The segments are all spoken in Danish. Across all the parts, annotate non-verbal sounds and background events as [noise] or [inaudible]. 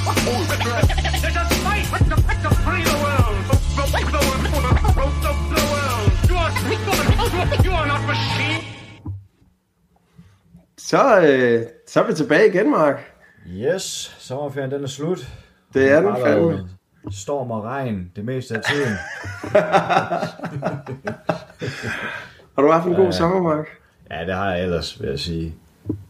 There's a fight to, to free the world. The, the, the, the, the world. You are, you are not machine. Så, øh, så er vi tilbage igen, Mark. Yes, sommerferien den er slut. Det er den fandme. Storm og regn det meste af tiden. [laughs] Har du haft en god sommer, Mark? Ja, det har jeg ellers, vil jeg sige.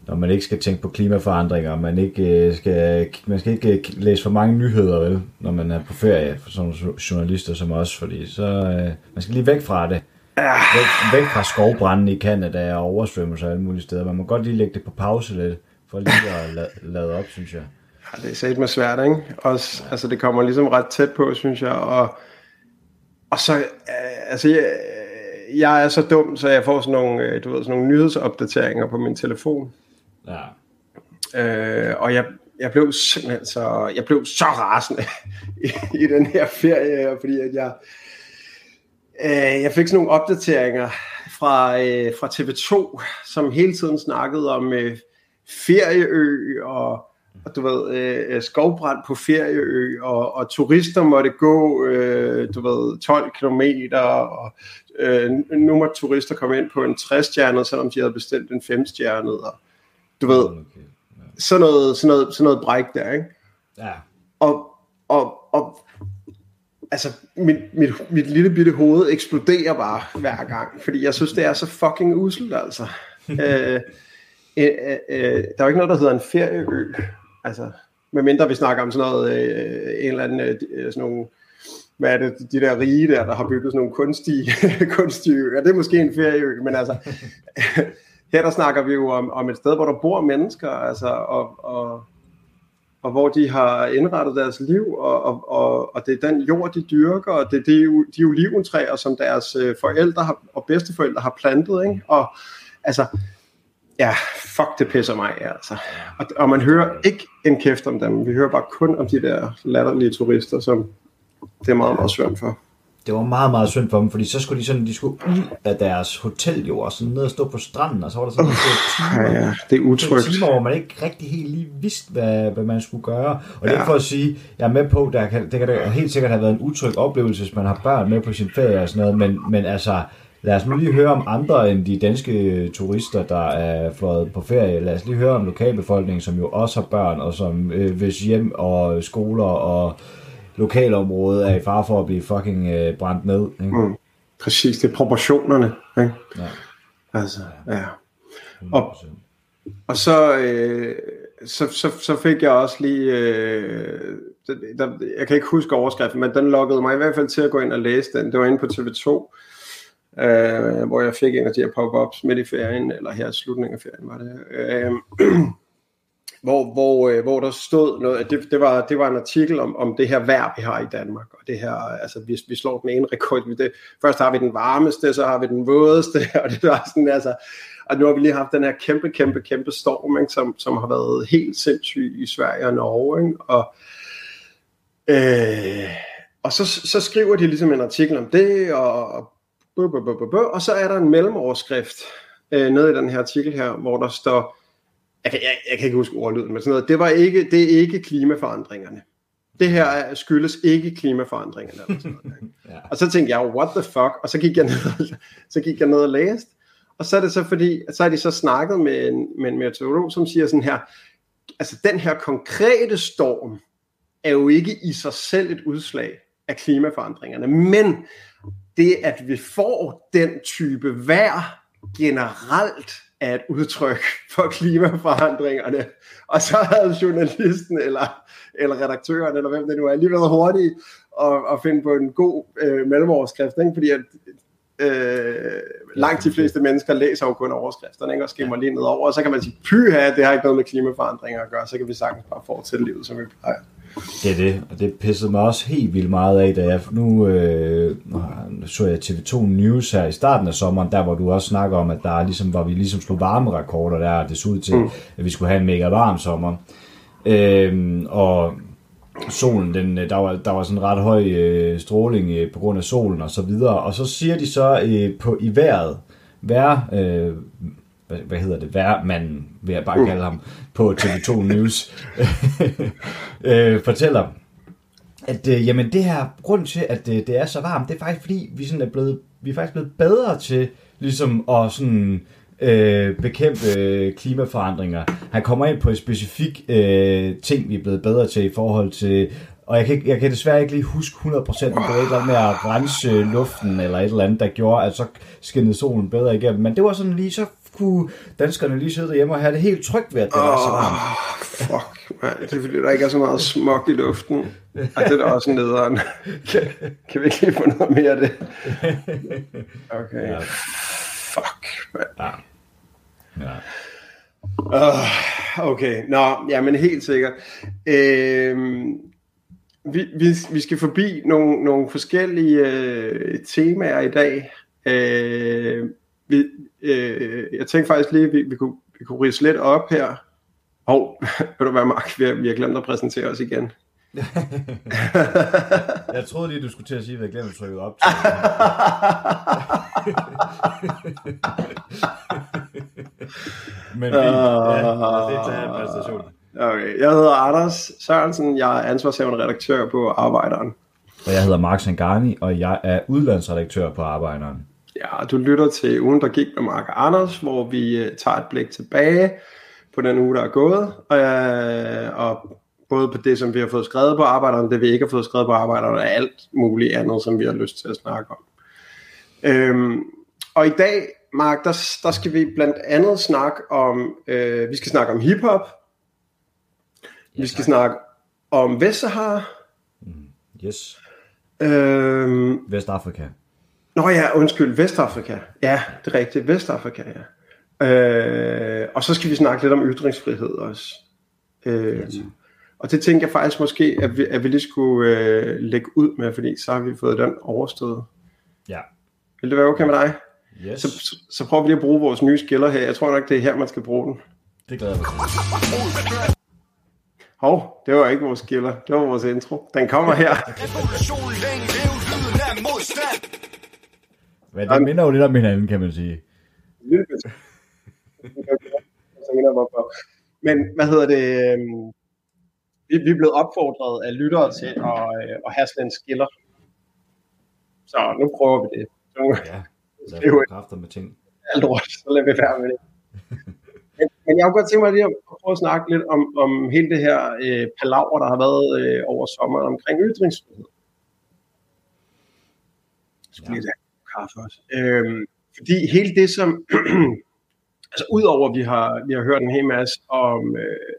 Når man ikke skal tænke på klimaforandringer, man ikke øh, skal, man skal ikke øh, læse for mange nyheder, vel, når man er på ferie, for sådan journalister som os, fordi så, øh, man skal lige væk fra det. Væk, væk fra skovbranden i Canada og oversvømmelser alle mulige steder. Man må godt lige lægge det på pause lidt, for lige at lade op, synes jeg. Ja, det er sat med svært, ikke? Også, altså, det kommer ligesom ret tæt på, synes jeg. Og, og så, øh, altså, jeg, jeg er så dum, så jeg får sådan nogle, øh, du ved, sådan nogle nyhedsopdateringer på min telefon. Ja. Øh, og jeg, jeg blev simpelthen så, jeg blev så rasende i, i den her ferie, fordi at jeg, øh, jeg fik sådan nogle opdateringer fra, øh, fra TV2, som hele tiden snakkede om øh, ferieø og, og du ved, øh, skovbrand på ferieø, og, og turister måtte gå, øh, du ved, 12 kilometer, og øh, nu måtte turister komme ind på en 60-stjernet, selvom de havde bestilt en 5-stjernet, og du ved, Okay. sådan noget, sådan noget, sådan noget bræk der, ikke? Ja. Og, og, og altså, mit, mit, mit lille bitte hoved eksploderer bare hver gang, fordi jeg synes, det er så fucking uselt, altså. [laughs] øh, øh, øh, der er jo ikke noget, der hedder en ferieø, altså, medmindre vi snakker om sådan noget, øh, en eller anden, øh, sådan nogle, hvad er det, de der rige der, der har bygget sådan nogle kunstige, [laughs] kunstige øer, det er måske en ferieø, men altså, [laughs] her der snakker vi jo om, om et sted, hvor der bor mennesker, altså, og, og, og hvor de har indrettet deres liv, og, og, og, og det er den jord, de dyrker, og det er de, de oliventræer, som deres øh, forældre har, og bedsteforældre har plantet, ikke? Og altså, ja, fuck, det pisser mig altså. Og, og man hører ikke en kæft om dem, vi hører bare kun om de der latterlige turister, som det er meget, meget svært for. Det var meget, meget synd for dem, fordi så skulle de sådan, de skulle ud af deres hoteljord, og sådan ned og stå på stranden, og så var der sådan nogle timer, Ja, det er utrygt. timer, hvor man ikke rigtig helt lige vidste, hvad, hvad man skulle gøre. Og det er for at sige, jeg er med på, der kan, det kan da helt sikkert have været en utryg oplevelse, hvis man har børn med på sin ferie og sådan noget, men, men altså, lad os nu lige høre om andre end de danske turister, der er fløjet på ferie. Lad os lige høre om lokalbefolkningen, som jo også har børn, og som øh, hvis hjem og skoler og lokalområde er i fare for at blive fucking øh, brændt ned. Ikke? Mm. Præcis, det er proportionerne. Ikke? Ja. Altså, ja. Og, og så, øh, så, så, så fik jeg også lige, øh, der, jeg kan ikke huske overskriften, men den lokkede mig i hvert fald til at gå ind og læse den. Det var inde på TV2, øh, hvor jeg fik en af de her pop-ups midt i ferien, eller her i slutningen af ferien var det. Øh, hvor, hvor, øh, hvor der stod noget, det, det, var, det var en artikel om, om det her vejr, vi har i Danmark, og det her, altså vi, vi slår den ene rekord, vi det, først har vi den varmeste, så har vi den vådeste, [laughs] og det var sådan, altså, og nu har vi lige haft den her kæmpe, kæmpe, kæmpe storm, ikke, som, som har været helt sindssyg i Sverige og Norge, ikke, og øh, og så, så skriver de ligesom en artikel om det, og, og, og så er der en mellemoverskrift øh, nede i den her artikel her, hvor der står, jeg kan, jeg, jeg kan ikke huske ordlyden, men sådan noget, det, var ikke, det er ikke klimaforandringerne. Det her er- skyldes ikke klimaforandringerne. Eller sådan noget? [laughs] Ja. Og så tænkte jeg, what the fuck? Og så gik jeg ned, så gik jeg ned og læste. Og så er det så fordi, så har de så snakket med en, med en meteorolog, som siger sådan her, altså den her konkrete storm er jo ikke i sig selv et udslag af klimaforandringerne, men det, at vi får den type vejr generelt er et udtryk for klimaforandringerne. Og så havde journalisten eller, eller redaktøren, eller hvem det nu er, lige været hurtig at, at finde på en god øh, mellemoverskrift, ikke? fordi at øh, langt de fleste mennesker læser jo kun overskrifterne, ikke? og skimmer lige ned over, og så kan man sige, pyha, det har ikke noget med klimaforandringer at gøre, så kan vi sagtens bare fortsætte livet, som vi plejer. Det er det, og det pissede mig også helt vildt meget af, da jeg nu, øh, så jeg TV2 News her i starten af sommeren, der hvor du også snakker om, at der er ligesom, hvor vi ligesom slog varmerekorder der, og det så ud til, mm. at vi skulle have en mega varm sommer. Øhm, og solen, den, der, var, der var sådan ret høj øh, stråling øh, på grund af solen og så videre, og så siger de så øh, på i vejret, vejr, øh, hvad, hvad hedder det, værmanden, vil jeg bare kalde ham, på TV2 News, [laughs] øh, fortæller, at øh, jamen det her, grund til, at det, det er så varmt, det er faktisk fordi, vi, sådan er blevet, vi er faktisk blevet bedre til ligesom at sådan, øh, bekæmpe øh, klimaforandringer. Han kommer ind på et specifik øh, ting, vi er blevet bedre til i forhold til og jeg kan, jeg kan desværre ikke lige huske 100%, om det var et eller andet med at rense øh, luften, eller et eller andet, der gjorde, at så skinnede solen bedre igennem. Men det var sådan lige, så kunne danskerne lige sidde derhjemme og have det helt trygt ved, at det var så varmt. Oh, fuck, man. Det er fordi, der ikke er så meget smog i luften. Og det er da også nederen. Kan, [laughs] kan vi ikke lige få noget mere af det? Okay. Ja. Fuck, man. Ja. ja. Uh, okay, nå, ja, men helt sikkert. Øhm, vi, vi, vi skal forbi nogle, nogle forskellige øh, temaer i dag. Øh, vi, øh, jeg tænkte faktisk lige, at vi, vi, kunne, vi kunne rise lidt op her. Hov, [laughs] ved du hvad, Mark, vi har, vi har glemt at præsentere os igen. [laughs] Jeg troede lige, du skulle til at sige, at jeg glemte at trykke op. [laughs] Men fint. Ja, os lige tage en præstation. Okay, jeg hedder Anders Sørensen, jeg er ansvarshavende redaktør på Arbejderen. Og jeg hedder Mark Sangani, og jeg er udlandsredaktør på Arbejderen. Ja, du lytter til ugen, der gik med Mark og Anders, hvor vi øh, tager et blik tilbage på den uge, der er gået, og, øh, og både på det, som vi har fået skrevet på arbejderne, det vi ikke har fået skrevet på arbejderne, og alt muligt andet, som vi har lyst til at snakke om. Øhm, og i dag, Mark, der, der skal vi blandt andet snakke om, øh, vi skal snakke om hiphop, vi skal snakke om Vestsahara, Yes. øhm, Vestafrika. Nå ja, undskyld, Vestafrika. Ja, det er rigtigt, Vestafrika, ja. Øh, og så skal vi snakke lidt om ytringsfrihed også. Øh, og det tænker jeg faktisk måske, at vi, at vi lige skulle øh, lægge ud med, fordi så har vi fået den overstået. Ja. Vil det være okay med dig? Yes. Så, så, så prøver vi lige at bruge vores nye skiller her. Jeg tror nok, det er her, man skal bruge den. Det glæder jeg mig. Hov, det var ikke vores skiller, det var vores intro. Den kommer her. [laughs] Men det minder jo lidt om hinanden, kan man sige. hvorfor. Men hvad hedder det? øhm, Vi, vi er blevet opfordret af lyttere til at, øh, at have sådan en skiller. Så nu prøver vi det. Nu Ja. [laughs] Lad Det er jo kræfter med ting. alt råd, så lader vi være med det. [laughs] Men, men jeg kunne godt tænke mig lige at prøve at snakke lidt om, om hele det her øh, palaver, der har været øh, over sommeren omkring ytringsfrihed. Jeg skal lige kaffe også. Øhm, fordi hele det, som... [clears throat] altså udover at vi har, vi har hørt en hel masse om, øh,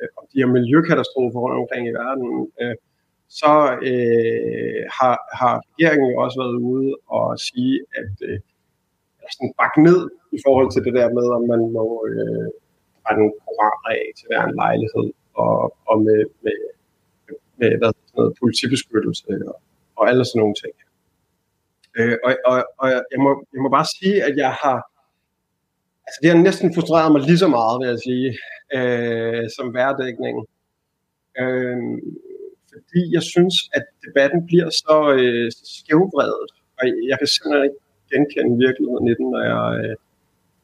øh, om de her miljøkatastrofer rundt omkring i verden, øh, så øh, har, har regeringen jo også været ude og sige, at øh, sådan bakke ned i forhold til det der med, om man må øh, brænde koraner af til hver en lejlighed, og, og med, med, med hvad, sådan noget, politibeskyttelse og, og alle sådan nogle ting. Øh, og og, og jeg, må, jeg må bare sige, at jeg har altså det har næsten frustreret mig lige så meget, vil jeg sige, øh, som værdækningen. Øh, fordi jeg synes, at debatten bliver så øh, så skævbredet, og jeg kan simpelthen ikke genkende virkeligheden i den, når jeg, øh,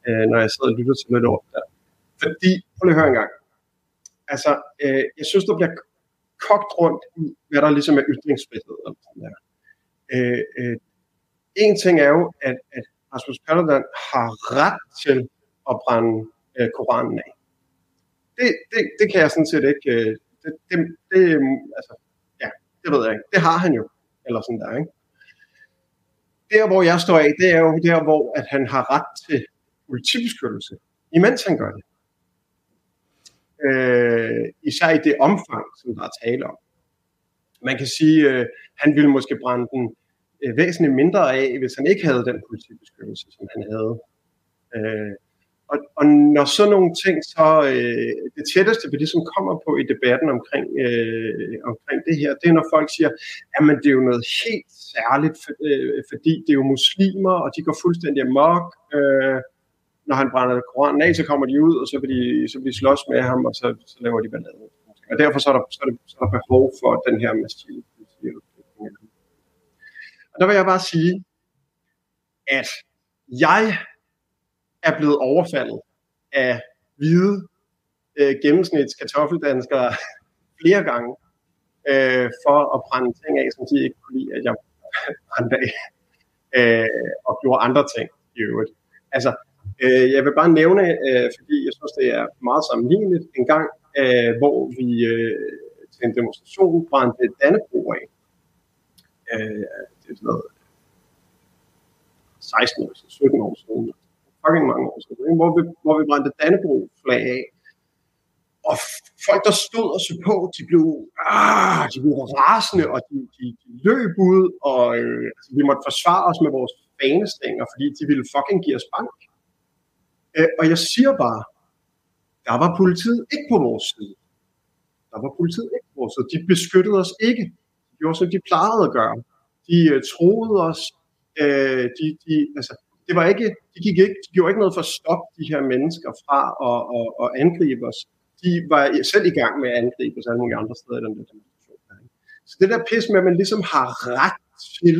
øh når jeg sidder og lytter til lidt over der. Fordi, prøv lige at høre en gang. Altså, øh, jeg synes, der bliver kogt rundt i, hvad der ligesom er ytringsfrihed. Eller sådan der. Øh, øh, en ting er jo, at, at Rasmus Paludan har ret til at brænde øh, Koranen af. Det, det, det kan jeg sådan set ikke... Øh, det, det, det, altså, ja, det ved jeg ikke. Det har han jo. Eller sådan der, ikke? Der, hvor jeg står af, det er jo der, hvor at han har ret til politibeskyttelse, imens han gør det. Øh, især i det omfang, som der er tale om. Man kan sige, øh, han ville måske brænde den øh, væsentligt mindre af, hvis han ikke havde den politibeskyttelse, som han havde. Øh, og, og når sådan nogle ting så, øh, det tætteste vi ligesom kommer på i debatten omkring, øh, omkring det her, det er når folk siger, jamen det er jo noget helt særligt, for, øh, fordi det er jo muslimer, og de går fuldstændig amok. Øh, når han brænder koranen af, så kommer de ud, og så vil de, så vil de slås med ham, og så, så laver de ballade. Og derfor så er, der, så, er der, så er der behov for den her massive der vil jeg bare sige, at jeg er blevet overfaldet af hvide øh, gennemsnits kartoffeldanskere flere gange øh, for at brænde ting af, som de ikke kunne lide, at jeg brændte af øh, og gjorde andre ting i øvrigt. Altså, øh, jeg vil bare nævne, øh, fordi jeg synes, det er meget sammenligneligt, en gang, øh, hvor vi øh, til en demonstration brændte Dannebro af. Øh, det er sådan noget 16 år 17 år siden, fucking mange år siden, hvor vi, hvor vi brændte Dannebro flag af. Og folk, der stod og så på, de blev, ah, de blev rasende, og de, de, de løb ud, og øh, altså, vi måtte forsvare os med vores fanestænger, fordi de ville fucking give os bank. Øh, og jeg siger bare, der var politiet ikke på vores side. Der var politiet ikke på vores side. De beskyttede os ikke. De gjorde, som de plejede at gøre. De øh, troede os. Øh, de, de, altså, det var ikke, de, gik ikke, de gjorde ikke noget for at stoppe de her mennesker fra at, at, at angribe os. De var selv i gang med at angribe os alle mulige andre steder i den der demonstration. ikke? Så det der pis med, at man ligesom har ret til,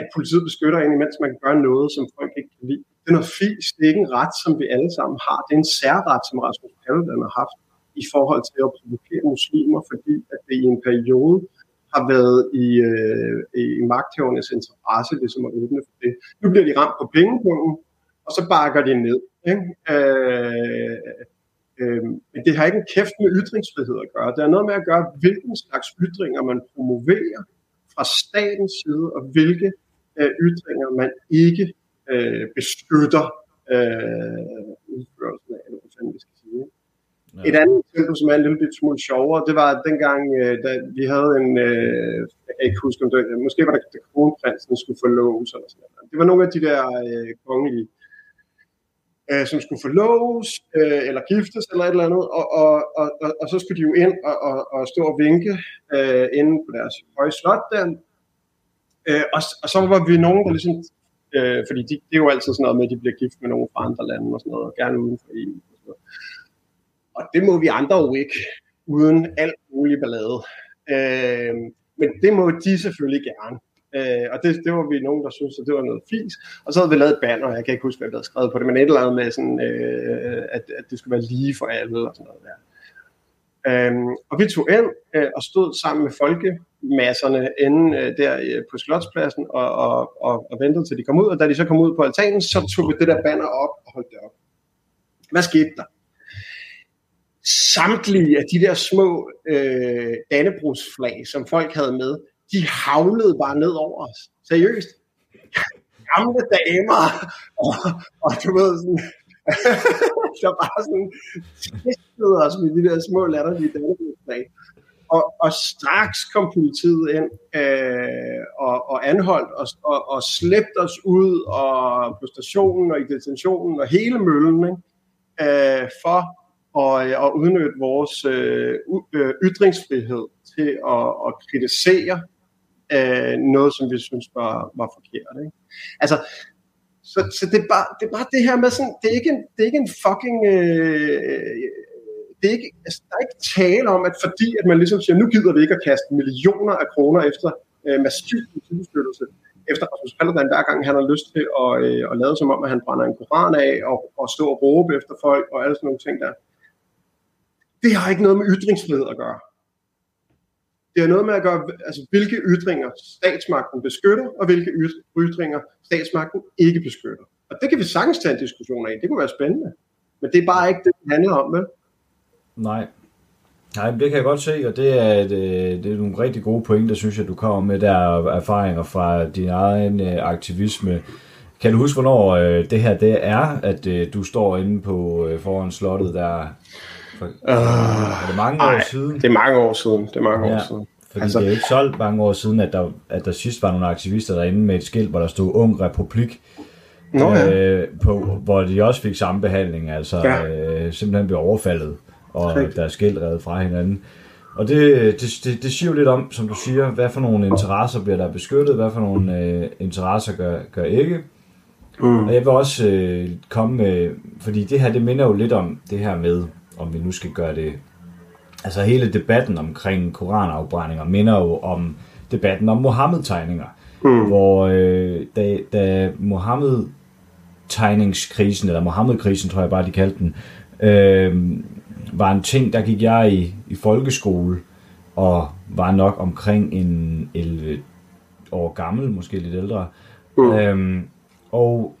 at politiet beskytter en, mens man kan gøre noget, som folk ikke kan lide. Det er noget fisk. Det er ikke en ret, som vi alle sammen har. Det er en særret, som Rasmus Paludan har haft i forhold til at provokere muslimer, fordi at det i en periode har været i, øh, i magthævernes interesse ligesom at åbne for det. Nu bliver de ramt på pengepunkten, og så bakker de ned. Ikke? Øh, øh, men det har ikke en kæft med ytringsfrihed at gøre. Det har noget med at gøre, hvilken slags ytringer man promoverer fra statens side, og hvilke øh, ytringer man ikke øh, beskytter øh, udførelsen af, eller hvad vi skal Ja. Et andet eksempel, som er en lille bit smule sjovere, det var dengang, øh, da vi havde en, øh, jeg kan ikke huske, om det, måske var det, da kronprinsen skulle forloves, eller sådan noget. Det var nogle af de der øh, kongelige, øh, som skulle forloves, øh, eller giftes, eller et eller andet, og, og, og, og, og så skulle de jo ind og, og, og stå og vinke øh, inde på deres høje slot der. Øh, og, og så var vi nogen, der ligesom, øh, fordi de, det er jo altid sådan noget med, at de bliver gift med nogen fra andre lande og sådan noget, og gerne uden for EU. Og, sådan noget og det må vi andre jo ikke, uden alt mulig ballade. Øh, men det må de selvfølgelig gerne. Øh, og det, det var vi nogen, der synes, at det var noget fis. Og så havde vi lavet et banner, jeg kan ikke huske, hvad vi havde skrevet på det, men et eller andet med, sådan, øh, at, at det skulle være lige for alle og sådan noget der. Øhm, og vi tog ind øh, og stod sammen med folkemasserne inde øh, der øh, på Slotspladsen og, og, og, og ventede til de kom ud. Og da de så kom ud på altanen, så tog vi det der banner op og holdt det op. Hvad skete der? Samtlige af de der små øh, dannebrugsflag, som folk havde med, de havlede bare ned over os. Seriøst. Gamle damer. Og, og du ved sådan, [laughs] der bare sådan tæskede os med de der små latterlige dannebrugsflag. Og, og straks kom politiet ind øh, og, og anholdt os og, og slæbte os ud og på stationen og i detentionen og hele møllen ikke? Øh, for og, øh, og udnytte vores øh, øh, ytringsfrihed til at, at kritisere øh, noget, som vi synes var, var forkert. Ikke? Altså, så, så det, er bare, det er bare det her med sådan, det er ikke en, det er ikke en fucking, øh, øh, det er ikke, altså, der er ikke tale om, at fordi at man ligesom siger, nu gider vi ikke at kaste millioner af kroner efter øh, massiv politibeskyttelse, efter Rasmus Paludan, hver gang han har lyst til at, øh, at lade som om, at han brænder en koran af, og, og stå og råbe efter folk, og alle sådan nogle ting der. Det har ikke noget med ytringsfrihed at gøre. Det har noget med at gøre, altså, hvilke ytringer statsmagten beskytter, og hvilke ytringer statsmagten ikke beskytter. Og det kan vi sagtens tage en diskussion af. Det kunne være spændende. Men det er bare ikke det, det handler om, vel? Nej. Nej, det kan jeg godt se, og det er, et, øh, det er nogle rigtig gode pointer, synes jeg, du kommer med der erfaringer fra din egen øh, aktivisme. Kan du huske, hvornår øh, det her det er, at øh, du står inde på øh, foran slottet der? For, er det mange år Ej, siden? Det er mange år siden. Det er mange Ja. år siden. Fordi Altså- det er jo ikke så mange år siden, at der, at der sidst var nogle aktivister derinde med et skilt, hvor der stod Ung Republik, Nå ja. øh, på, hvor de også fik samme behandling, altså Ja. øh, simpelthen blev overfaldet, og der er skilt reddet fra hinanden. Og det, det, det, det siger jo lidt om, som du siger, hvad for nogle interesser bliver der beskyttet, hvad for nogle øh, interesser gør, gør ikke. Mm. Og jeg vil også øh, komme med, fordi det her, det minder jo lidt om det her med, om vi nu skal gøre det, altså hele debatten omkring koranafbrændinger minder jo om debatten om Mohammed-tegninger, Mm. hvor øh, da, da Mohammed tegningskrisen, eller Mohammed-krisen, tror jeg bare, de kaldte den, øh, var en ting, der gik jeg i, i folkeskole, og var nok omkring en 11 år gammel, måske lidt ældre. Mm. Øhm, og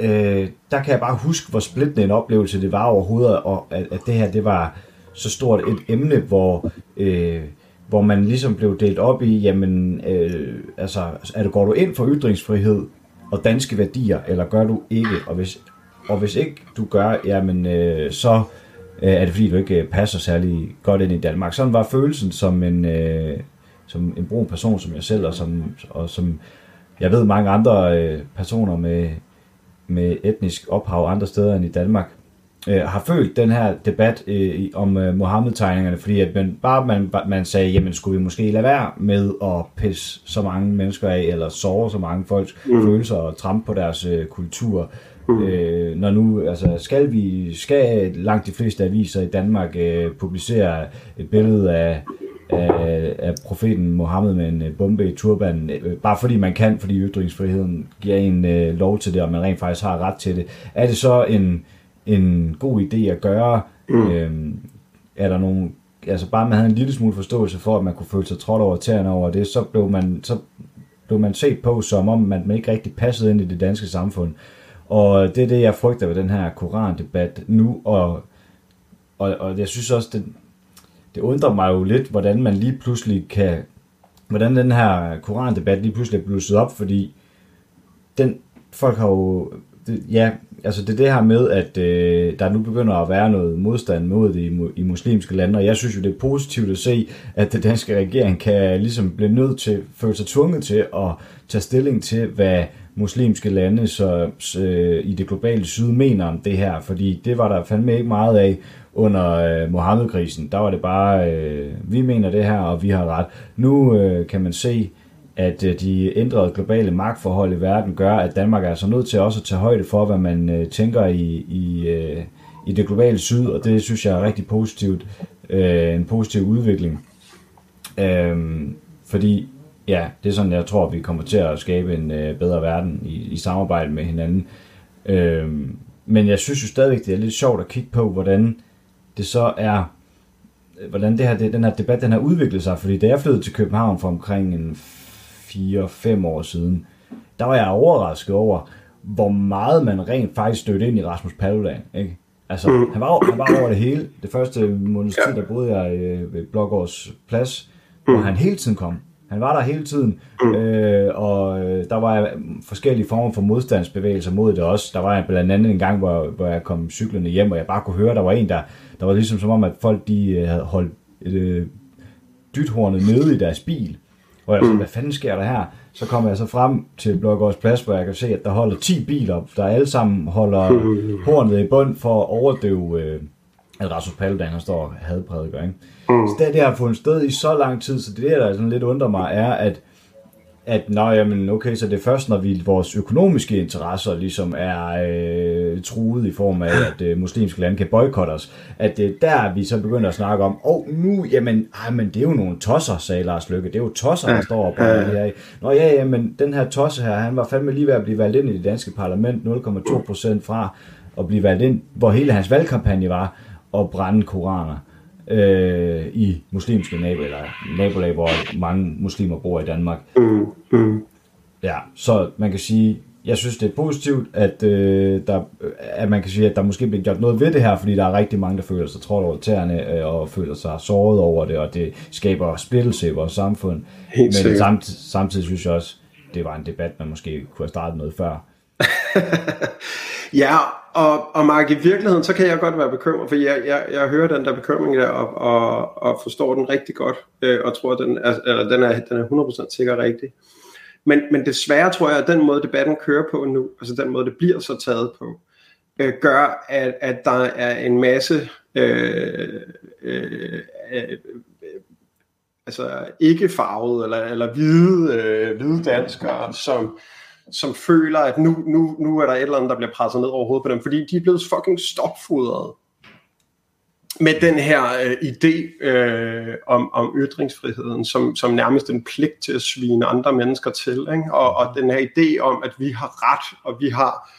øh, der kan jeg bare huske, hvor splittende en oplevelse det var overhovedet, og at, at det her, det var så stort et emne, hvor, øh, hvor man ligesom blev delt op i, jamen, øh, altså, er du, går du ind for ytringsfrihed og danske værdier, eller gør du ikke? Og hvis, og hvis ikke du gør, jamen, øh, så øh, er det fordi, du ikke øh, passer særlig godt ind i Danmark. Sådan var følelsen som en, øh, som en brun person som jeg selv, og som, og som jeg ved mange andre øh, personer med, med etnisk ophav andre steder end i Danmark, øh, har følt den her debat øh, om øh, Mohammed-tegningerne, fordi at man, bare man, man sagde, jamen skulle vi måske lade være med at pisse så mange mennesker af, eller såre så mange folks mm. følelser og trampe på deres øh, kultur, Mm. Øh, når nu, altså, skal vi, skal langt de fleste aviser i Danmark øh, publicere et billede af, af, af profeten Mohammed med en øh, bombe i turbanen, øh, bare fordi man kan, fordi ytringsfriheden giver en øh, lov til det, og man rent faktisk har ret til det. Er det så en, en god idé at gøre? Mm. Øh, er der nogen, altså bare man havde en lille smule forståelse for, at man kunne føle sig trådt over tæerne over det, så blev man, så blev man set på som om, man ikke rigtig passede ind i det danske samfund. Og det er det, jeg frygter ved den her korandebat nu, og, og, og jeg synes også, det, det undrer mig jo lidt, hvordan man lige pludselig kan, hvordan den her korandebat lige pludselig er blusset op, fordi den, folk har jo, det, ja, altså det er det her med, at øh, der nu begynder at være noget modstand mod det i, i muslimske lande, og jeg synes jo, det er positivt at se, at den danske regering kan ligesom blive nødt til, føle sig tvunget til at tage stilling til, hvad muslimske lande så, så øh, i det globale syd mener om det her, fordi det var der fandme ikke meget af under øh, Mohammed-krisen. Der var det bare, øh, vi mener det her, og vi har ret. Nu øh, kan man se, at øh, de ændrede globale magtforhold i verden gør, at Danmark er altså nødt til også at tage højde for, hvad man øh, tænker i, i, øh, i det globale syd, og det synes jeg er rigtig positivt, øh, en positiv udvikling. Øh, fordi ja, det er sådan, jeg tror, vi kommer til at skabe en øh, bedre verden i, i samarbejde med hinanden. Øh, men jeg synes jo stadigvæk, det er lidt sjovt at kigge på, hvordan det så er, hvordan det her, det, den her debat den har udviklet sig. Fordi da jeg flyttede til København for omkring en 4-5 år siden, der var jeg overrasket over, hvor meget man rent faktisk stødte ind i Rasmus Paludan. Ikke? Altså, mm. han, var, han var over det hele. Det første måneds tid, der boede jeg øh, ved Blågårds Plads, hvor mm. han hele tiden kom. Han var der hele tiden, mm. øh, og øh, der var forskellige former for modstandsbevægelser mod det også. Der var blandt andet en gang, hvor, hvor jeg kom cyklerne hjem, og jeg bare kunne høre, der var en, der, der var ligesom som om, at folk de øh, havde holdt øh, dythornet nede i deres bil. Og jeg så, mm. hvad fanden sker der her? Så kommer jeg så frem til Blågårds Plads, hvor jeg kan se, at der holder 10 biler, der alle sammen holder [laughs] hornet i bund for at overdøve... Øh, at Rasmus Paludan han står og hadprædiker, ikke? Mm. Så det, det har fundet sted i så lang tid, så det der, der sådan lidt undrer mig, er, at at nå, jamen, okay, så det er først, når vi, vores økonomiske interesser ligesom er øh, truet i form af, at øh, muslimske lande kan boykotte os, at det er der, vi så begynder at snakke om, og oh, nu, jamen, ej, men det er jo nogle tosser, sagde Lars Lykke, det er jo tosser, der står på det her. Nå ja, ja, men den her tosse her, han var fandme lige ved at blive valgt ind i det danske parlament, 0,2 procent fra at blive valgt ind, hvor hele hans valgkampagne var, at brænde koraner øh, i muslimske nabolag, nabolag, hvor mange muslimer bor i Danmark. Mm, mm. Ja, så man kan sige, jeg synes det er positivt, at, øh, der, at man kan sige, at der måske bliver gjort noget ved det her, fordi der er rigtig mange, der føler sig trådt over tæerne, øh, og føler sig såret over det, og det skaber splittelse i vores samfund. Helt Men samt, samtidig synes jeg også, det var en debat, man måske kunne have startet noget før. [laughs] ja, og, og Mark, i virkeligheden, så kan jeg godt være bekymret, for jeg, jeg, jeg hører den der bekymring der, og, og, og forstår den rigtig godt, øh, og tror, den er, eller den er, den er 100% sikker rigtig. Men, men desværre tror jeg, at den måde, debatten kører på nu, altså den måde, det bliver så taget på, øh, gør, at, at der er en masse øh, øh, øh, altså ikke farvede eller, eller hvide, øh, hvide danskere, som, som føler, at nu, nu, nu er der et eller andet, der bliver presset ned over hovedet på dem, fordi de er blevet fucking stopfodret med den her øh, idé øh, om, om ytringsfriheden, som, som nærmest en pligt til at svine andre mennesker til, ikke? Og, og den her idé om, at vi har ret, og vi har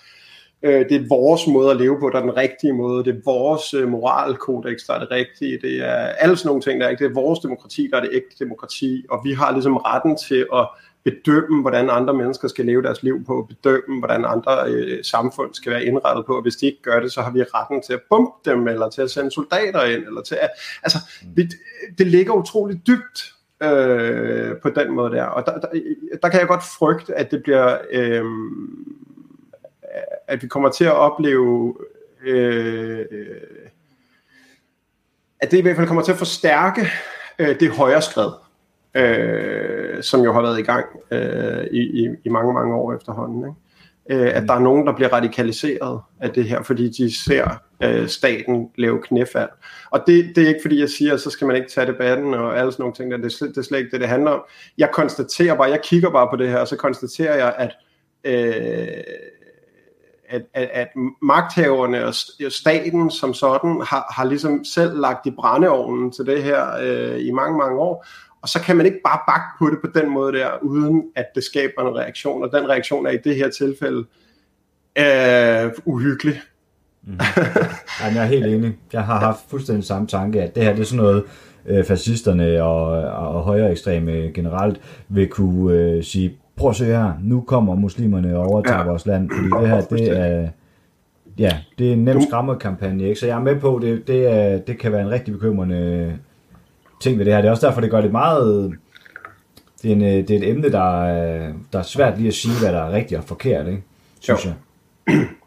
Øh, det er vores måde at leve på, der er den rigtige måde. Det er vores øh, moralkodex, der er det rigtige. Det er alle sådan nogle ting, der er ikke. Det er vores demokrati, der er det ægte demokrati. Og vi har ligesom retten til at bedømme, hvordan andre mennesker skal leve deres liv på, bedømme, hvordan andre øh, samfund skal være indrettet på, og hvis de ikke gør det, så har vi retten til at bombe dem, eller til at sende soldater ind, eller til at, altså, det, det ligger utroligt dybt øh, på den måde der, og der, der, der kan jeg godt frygte, at det bliver, øh, at vi kommer til at opleve, øh, at det i hvert fald kommer til at forstærke øh, det højre skred, øh, som jo har været i gang øh, i, i, i mange, mange år efterhånden. Ikke? Øh, at der er nogen, der bliver radikaliseret af det her, fordi de ser øh, staten lave knæfald. Og det, det er ikke fordi, jeg siger, at så skal man ikke tage debatten og alle sådan nogle ting. Der. Det, er slet, det er slet ikke det, det handler om. Jeg konstaterer bare, jeg kigger bare på det her, og så konstaterer jeg, at øh, at, at, at magthaverne og staten som sådan har, har ligesom selv lagt i brændeovnen til det her øh, i mange, mange år. Og så kan man ikke bare bakke på det på den måde der, uden at det skaber en reaktion. Og den reaktion er i det her tilfælde øh, uhyggelig. Mm. Jamen, jeg er helt enig. Jeg har haft fuldstændig samme tanke, at det her det er sådan noget, øh, fascisterne og, og højere ekstreme generelt vil kunne øh, sige, prøv at se her, nu kommer muslimerne og overtager ja. vores land, fordi det her, det er, ja, det er en nem skræmmekampagne, ikke? Så jeg er med på, det, det, er, det kan være en rigtig bekymrende ting ved det her. Det er også derfor, det gør det meget... Det er, en, det er et emne, der er, der er svært lige at sige, hvad der er rigtigt og forkert, ikke? Synes Jo. jeg. [clears throat]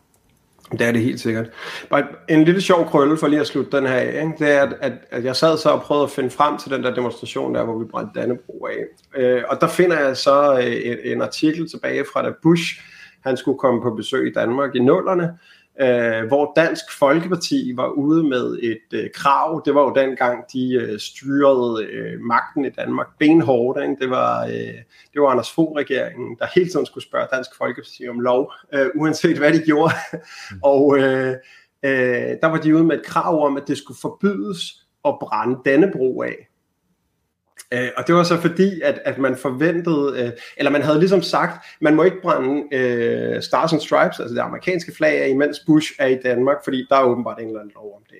Det er det helt sikkert. Bare en lille sjov krølle for lige at slutte den her af, ikke? det er, at, at, at jeg sad så og prøvede at finde frem til den der demonstration der, hvor vi brændte Dannebro af. Øh, og der finder jeg så øh, et, en artikel tilbage fra da Bush, han skulle komme på besøg i Danmark i nullerne, øh, hvor Dansk Folkeparti var ude med et øh, krav. Det var jo dengang, de øh, styrede øh, magten i Danmark benhårdt. Ikke? Det, var, øh, det var Anders Fogh-regeringen, der hele tiden skulle spørge Dansk Folkeparti om lov, øh, uanset hvad de gjorde. [laughs] og øh, øh, der var de ude med et krav om, at det skulle forbydes at brænde Dannebro af. Øh, og det var så fordi, at, at man forventede, øh, eller man havde ligesom sagt, man må ikke brænde øh, Stars and Stripes, altså det amerikanske flag, af, imens Bush er i Danmark, fordi der er åbenbart en eller anden lov om det.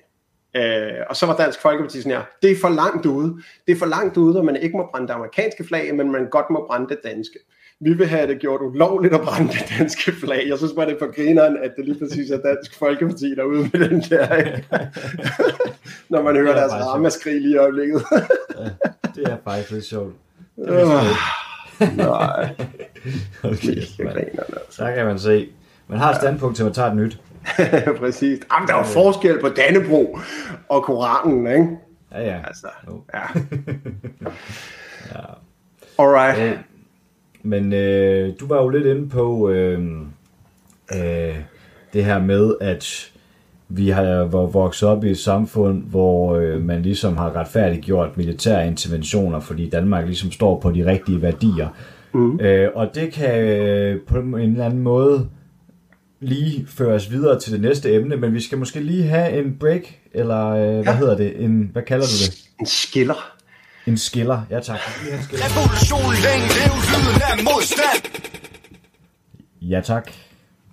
Øh, og så var Dansk Folkeparti sådan her, det er for langt ude. Det er for langt ude, at man ikke må brænde det amerikanske flag, men man godt må brænde det danske. Vi vil have det gjort ulovligt at brænde det danske flag. Jeg synes bare, det er for grineren, at det lige præcis er Dansk Folkeparti, der er ude med den der. ikke? [laughs] Når man hører er deres ramaskrig lige i øjeblikket. Det er faktisk lidt sjovt. [laughs] Øh, Nej, Okay, det er altså. Så kan man se. Man har et standpunkt til, at man tager et nyt. [laughs] Præcis. Jamen, der er jo forskel på Dannebro og Koranen, ikke? Ja, ja. Altså, Jo. ja. Alright. Øh, Men øh, du var jo lidt inde på øh, øh, det her med, at vi har vokset op i et samfund, hvor øh, man ligesom har retfærdiggjort militære interventioner, fordi Danmark ligesom står på de rigtige værdier. Mm. Øh, og det kan øh, på en eller anden måde lige føres videre til det næste emne, men vi skal måske lige have en break, eller øh, hvad Ja. hedder det? En, hvad kalder du det? En skiller. En skiller. Ja tak. Revolution længe lev lyden af modstand Ja tak.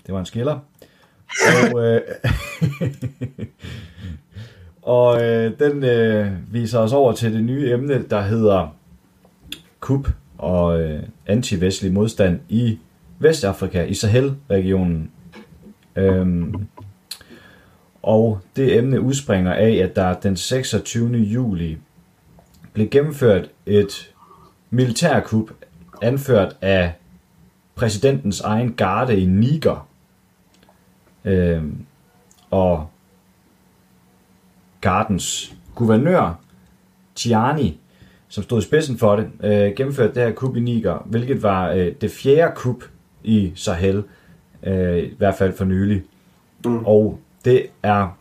Det var en skiller. Og, øh, [laughs] og øh, den øh, viser os over til det nye emne, der hedder KUP og øh, anti-vestlig modstand i Vestafrika, i Sahel-regionen. Øhm, og det emne udspringer af, at der den 26. juli blev gennemført et militærkup anført af præsidentens egen garde i Niger. Øhm, og gardens guvernør, Tiani, som stod i spidsen for det, øh, gennemførte det her kup i Niger, hvilket var øh, det fjerde kup i Sahel, øh, i hvert fald for nylig. Mm. Og det er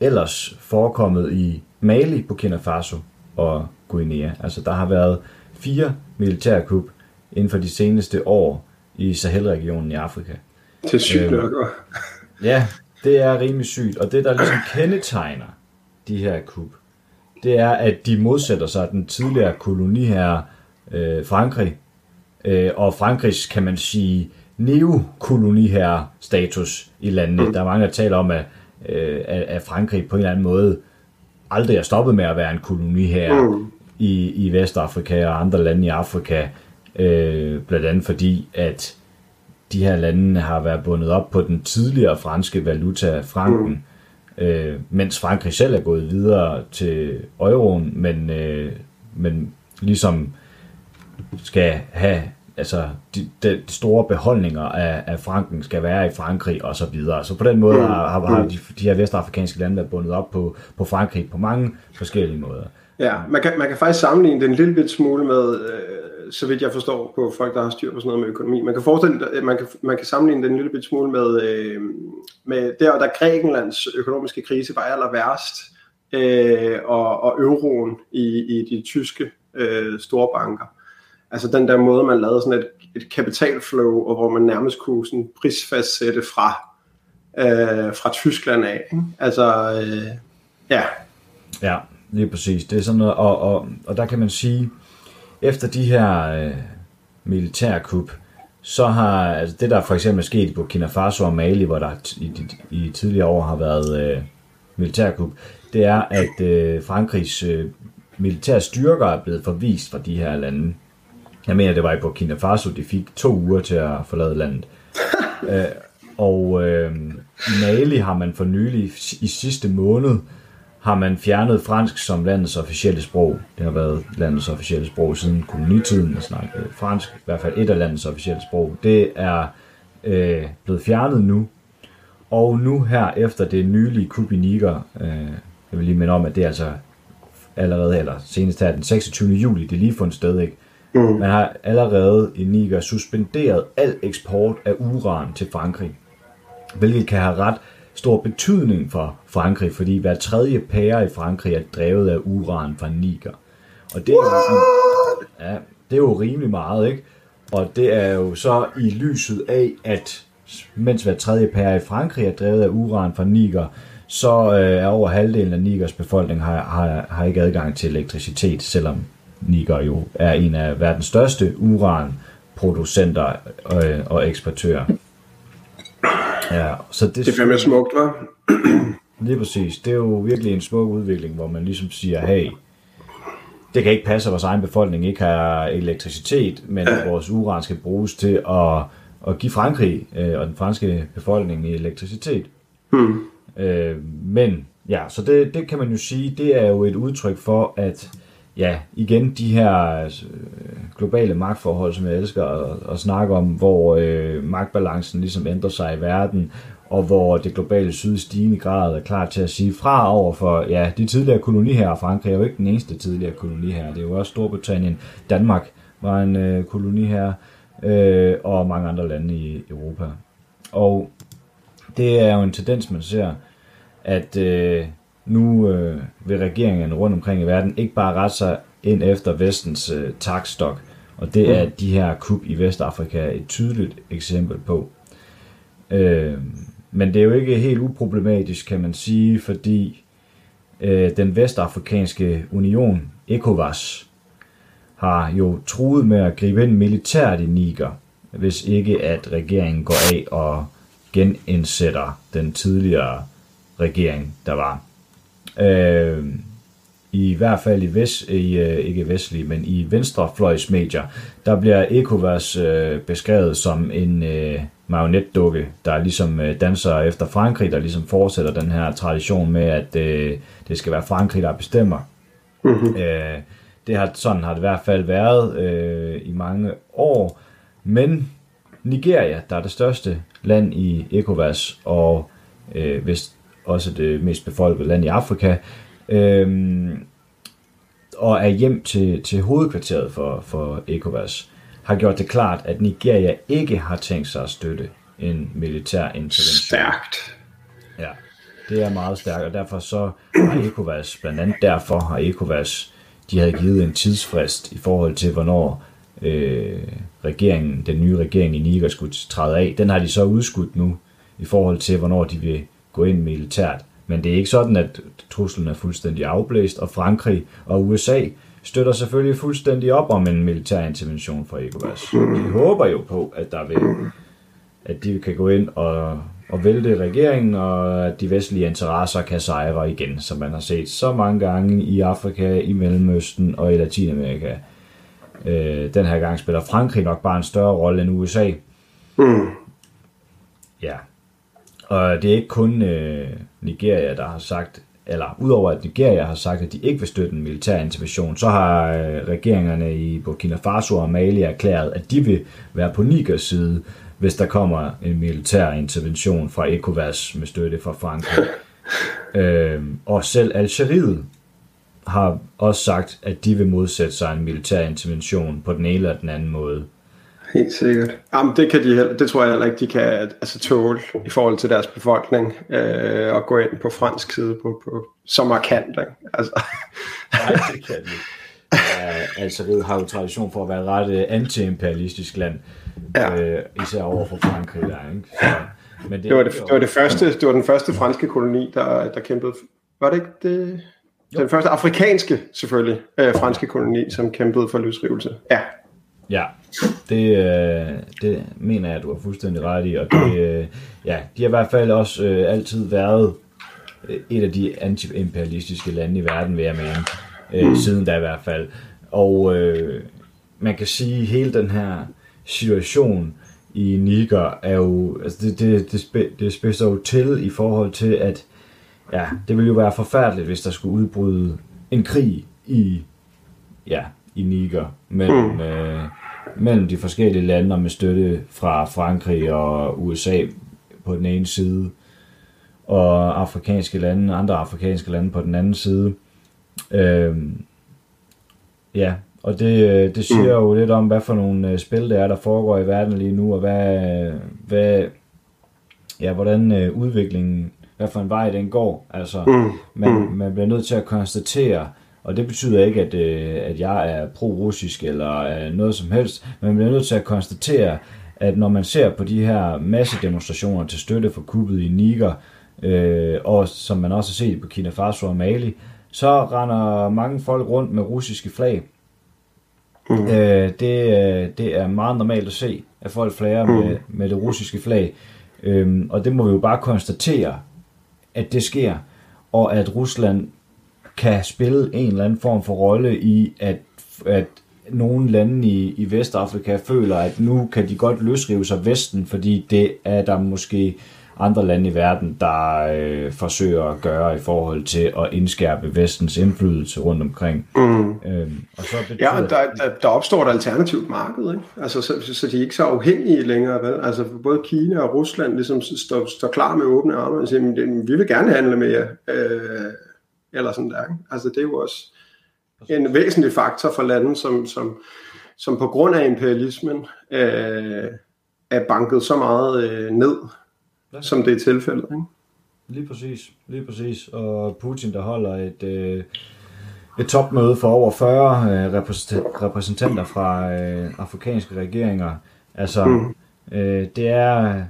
ellers forekommet i Mali, Burkina Faso og Guinea. Altså der har været fire militærkup inden for de seneste år i Sahel-regionen i Afrika. Det er sygt Øhm. Ja, det er rimelig sygt. Og det, der ligesom kendetegner de her kup, det er, at de modsætter sig den tidligere koloniherre øh, Frankrig. Øh, og Frankrigs, kan man sige, neokoloniherre status i landene. Der er mange, der taler om, at, øh, at Frankrig på en eller anden måde aldrig er stoppet med at være en koloniherre Mm. i, i Vestafrika og andre lande i Afrika, øh, blandt andet fordi, at de her lande har været bundet op på den tidligere franske valuta, franken, mm. øh, mens Frankrig selv er gået videre til euroen, men, øh, men ligesom skal have, altså de, de store beholdninger af, af franken skal være i Frankrig og så videre. Så på den måde har, har, har de, de her vestafrikanske lande været bundet op på, på Frankrig på mange forskellige måder. Ja, man kan, man kan faktisk sammenligne det en lille bit smule med, øh, så vidt jeg forstår på folk, der har styr på sådan noget med økonomi. Man kan forestille, øh, man kan, man kan sammenligne det en lille bit smule med, øh, med der, da Grækenlands økonomiske krise var aller værst, øh, og, og euroen i, i de tyske øh, store banker. Altså den der måde, man lavede sådan et, et kapitalflow, og hvor man nærmest kunne sådan prisfastsætte fra, øh, fra Tyskland af. Ikke? Altså, øh, ja, Ja, lige præcis. Det er sådan noget, og, og, og der kan man sige, efter de her øh, militærkup, så har altså det der for eksempel er sket i Burkina Faso og Mali, hvor der t- i, i, i tidligere år har været øh, militærkup, det er, at øh, Frankrigs øh, militære styrker er blevet forvist fra de her lande. Jeg mener, det var i Burkina Faso, de fik to uger til at forlade landet. [laughs] øh, og øh, Mali har man for nylig, i sidste måned, har man fjernet fransk som landets officielle sprog. Det har været landets officielle sprog siden kolonitiden at snakke fransk, i hvert fald et af landets officielle sprog. Det er øh, blevet fjernet nu, og nu her efter det nylige kup i Niger, øh, jeg vil lige minde om, at det er altså allerede, eller senest her den 26. juli, det er lige fundet sted, ikke? Mm. Man har allerede i Niger suspenderet al eksport af uran til Frankrig hvilket kan have ret stor betydning for Frankrig, fordi hver tredje pære i Frankrig er drevet af uran fra Niger. Og det er, jo, ja, det er jo rimelig meget, ikke? Og det er jo så i lyset af, at mens hver tredje pære i Frankrig er drevet af uran fra Niger, så øh, er over halvdelen af Nigers befolkning har, har, har ikke adgang til elektricitet, selvom Niger jo er en af verdens største uranproducenter øh, og eksportører. Ja, så det, det er fandme smukt, hva'? Lige præcis. Det er jo virkelig en smuk udvikling, hvor man ligesom siger, hey, det kan ikke passe, at vores egen befolkning ikke har elektricitet, men at vores uran skal bruges til at, at give Frankrig øh, og den franske befolkning elektricitet. Hmm. Øh, men ja, så det, det kan man jo sige, det er jo et udtryk for, at ja, igen de her øh, globale magtforhold, som jeg elsker at, at snakke om, hvor øh, magtbalancen ligesom ændrer sig i verden, og hvor det globale syd i stigende grad er klar til at sige fra over for, ja, de tidligere koloniherrer, Frankrig er jo ikke den eneste tidligere koloniherre, det er jo også Storbritannien, Danmark var en øh, koloniherre, øh, og mange andre lande i Europa. Og det er jo en tendens, man ser, at øh, nu øh, vil regeringen rundt omkring i verden ikke bare rette sig ind efter vestens øh, takstok, og det er de her kup i Vestafrika et tydeligt eksempel på. Øh, men det er jo ikke helt uproblematisk, kan man sige, fordi øh, den vestafrikanske union, ECOWAS, har jo truet med at gribe ind militært i Niger, hvis ikke at regeringen går af og genindsætter den tidligere regering, der var. Øh, I hvert fald i, vest, i øh, ikke vestlige, men i venstrefløjsmedier, der bliver ECOWAS øh, beskrevet som en øh, marionetdukke, der ligesom øh, danser efter Frankrig, der ligesom fortsætter den her tradition med, at øh, det skal være Frankrig, der bestemmer. Mm-hmm. Øh, det har, sådan har det i hvert fald været øh, i mange år, men Nigeria, der er det største land i ECOWAS, og øh, vist også det mest befolkede land i Afrika, øh, og er hjem til, til hovedkvarteret for, for ECOWAS, har gjort det klart, at Nigeria ikke har tænkt sig at støtte en militær intervention. Stærkt. Ja, det er meget stærkt, og derfor så har ECOWAS, blandt andet derfor har ECOWAS, de havde givet en tidsfrist i forhold til, hvornår øh, regeringen, den nye regering i Niger skulle træde af. Den har de så udskudt nu, i forhold til, hvornår de vil gå ind militært. Men det er ikke sådan, at truslen er fuldstændig afblæst, og Frankrig og USA støtter selvfølgelig fuldstændig op om en militær intervention fra ECOWAS. Vi håber jo på, at der vil at de kan gå ind og, og vælte regeringen, og at de vestlige interesser kan sejre igen, som man har set så mange gange i Afrika, i Mellemøsten og i Latinamerika. Øh, den her gang spiller Frankrig nok bare en større rolle end USA. Mm. Ja. Og det er ikke kun øh, Nigeria, der har sagt, eller udover at Nigeria har sagt, at de ikke vil støtte en militær intervention, så har øh, regeringerne i Burkina Faso og Mali erklæret, at de vil være på Nigers side, hvis der kommer en militær intervention fra ECOWAS med støtte fra Frankrig. [laughs] øh, og selv Algeriet har også sagt, at de vil modsætte sig en militær intervention på den ene eller den anden måde. Helt sikkert. Jamen, det, kan de, heller- det tror jeg heller ikke, de kan altså, tåle i forhold til deres befolkning øh, og gå ind på fransk side på, på så markant. Ikke? Altså, Nej, det kan de ikke. Algeriet har jo tradition for at være et ret øh, anti-imperialistisk land, Ja. øh, især over for Frankrig der, ikke? Så, men det, var det, det, var det, første, det var den første franske koloni, der, der kæmpede. Var det ikke det? Den første afrikanske, selvfølgelig, øh, franske koloni, som kæmpede for løsrivelse. Ja, Ja, det, øh, det mener jeg, du har fuldstændig ret i, og det, øh, ja, de har i hvert fald også øh, altid været øh, et af de anti-imperialistiske lande i verden, vil jeg mene, øh, siden da i hvert fald. Og øh, man kan sige, at hele den her situation i Niger er jo, altså det, det, det, spe, det spidser jo til i forhold til, at ja, det ville jo være forfærdeligt, hvis der skulle udbryde en krig i, ja, i Niger mellem, mm. øh, mellem de forskellige lande og med støtte fra Frankrig og USA på den ene side, og afrikanske lande, andre afrikanske lande på den anden side. Øhm, ja, og det, øh, det siger jo lidt om, hvad for nogle øh, spil det er, der foregår i verden lige nu, og hvad, hvad ja, hvordan øh, udviklingen, hvad for en vej den går. Altså, Mm. man, man bliver nødt til at konstatere, og det betyder ikke, at, øh, at jeg er pro-russisk eller øh, noget som helst, men man bliver nødt til at konstatere, at når man ser på de her massedemonstrationer til støtte for kuppet i Niger, øh, og som man også har set på Kina Faso og Mali, så render mange folk rundt med russiske flag. Mm. Øh, det, øh, det er meget normalt at se, at folk flager med, med det russiske flag. Øhm, og det må vi jo bare konstatere, at det sker, og at Rusland kan spille en eller anden form for rolle i, at, at nogle lande i, i Vestafrika føler, at nu kan de godt løsrive sig Vesten, fordi det er der måske andre lande i verden, der øh, forsøger at gøre i forhold til at indskærpe Vestens indflydelse rundt omkring. Mm. Øhm, og så betyder, Ja, der, der, der opstår et alternativt marked, ikke? Altså, så, så, så de er ikke så afhængige længere. Vel? Altså, både Kina og Rusland ligesom står, står klar med åbne arme og siger, "Men det- vi vil gerne handle med jer. Øh, eller sådan der. Ikke? Altså, det er jo også en væsentlig faktor for lande, som, som, som på grund af imperialismen øh, er banket så meget øh, ned, Ja. som det er tilfældet. Ikke? Lige præcis, lige præcis. Og Putin, der holder et, øh, et topmøde for over 40 øh, repræsentant- repræsentanter fra øh, afrikanske regeringer. Altså, mm. øh, det er...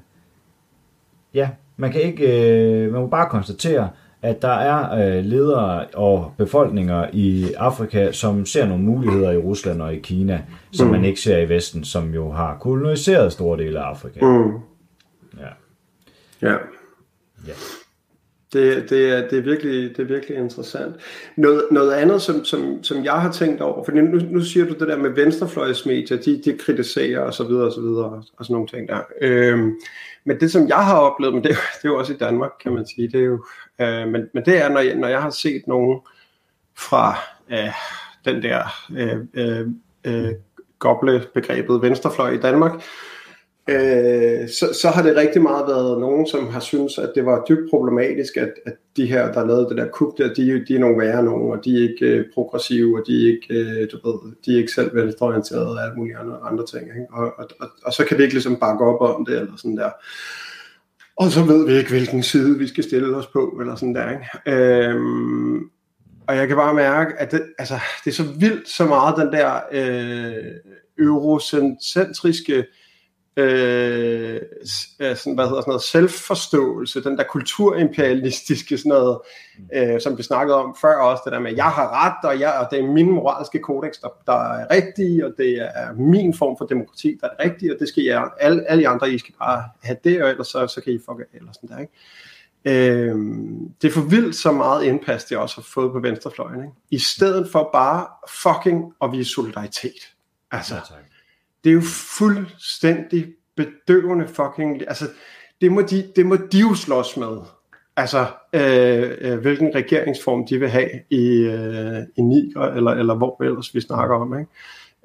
Ja, man kan ikke... Øh, man må bare konstatere, at der er øh, ledere og befolkninger i Afrika, som ser nogle muligheder i Rusland og i Kina, som mm. man ikke ser i Vesten, som jo har koloniseret store dele af Afrika. Mm. Ja. Ja. Ja. Det, det, er, det, er virkelig, det er virkelig interessant. Noget, noget andet, som, som, som jeg har tænkt over, for nu, nu siger du det der med venstrefløjsmedier, de, de kritiserer og så videre og så videre, og sådan nogle ting der. Øhm, men det, som jeg har oplevet, men det, det er jo også i Danmark, kan man sige, det er jo, øh, men, men det er, når jeg, når jeg har set nogen fra øh, den der øh, øh, øh, goble-begrebet venstrefløj i Danmark, øh, så, så har det rigtig meget været nogen, som har syntes, at det var dybt problematisk, at, at de her, der lavede det der kup der, de, de er nogle værre nogen, og de er ikke øh, progressive, og de er ikke, øh, du ved, de er ikke selv venstreorienterede og alt muligt andre, andre ting. Ikke? Og, og, og, og så kan vi ikke ligesom bakke op om det, eller sådan der. Og så ved vi ikke, hvilken side vi skal stille os på, eller sådan der. Ikke? Øhm, og jeg kan bare mærke, at det, altså, det er så vildt så meget den der øh, eurocentriske øh, sådan, hvad hedder sådan noget, selvforståelse, den der kulturimperialistiske sådan noget, øh, som vi snakkede om før også, det der med, jeg har ret, og, jeg, og det er min moralske kodex, der, der er rigtig, og det er min form for demokrati, der er rigtig, og det skal jeg, alle, alle andre, I skal bare have det, og ellers så, så kan I fuck af, eller sådan der, ikke? Øh, det er for vildt så meget indpas, det også har fået på venstrefløjen, ikke? I stedet for bare fucking at vise solidaritet. Altså, Ja, tak det er jo fuldstændig bedøvende fucking... Altså, det må de, det må de jo slås med. Altså, øh, øh, hvilken regeringsform de vil have i, øh, i Niger, eller, eller hvor ellers vi snakker om. Ikke?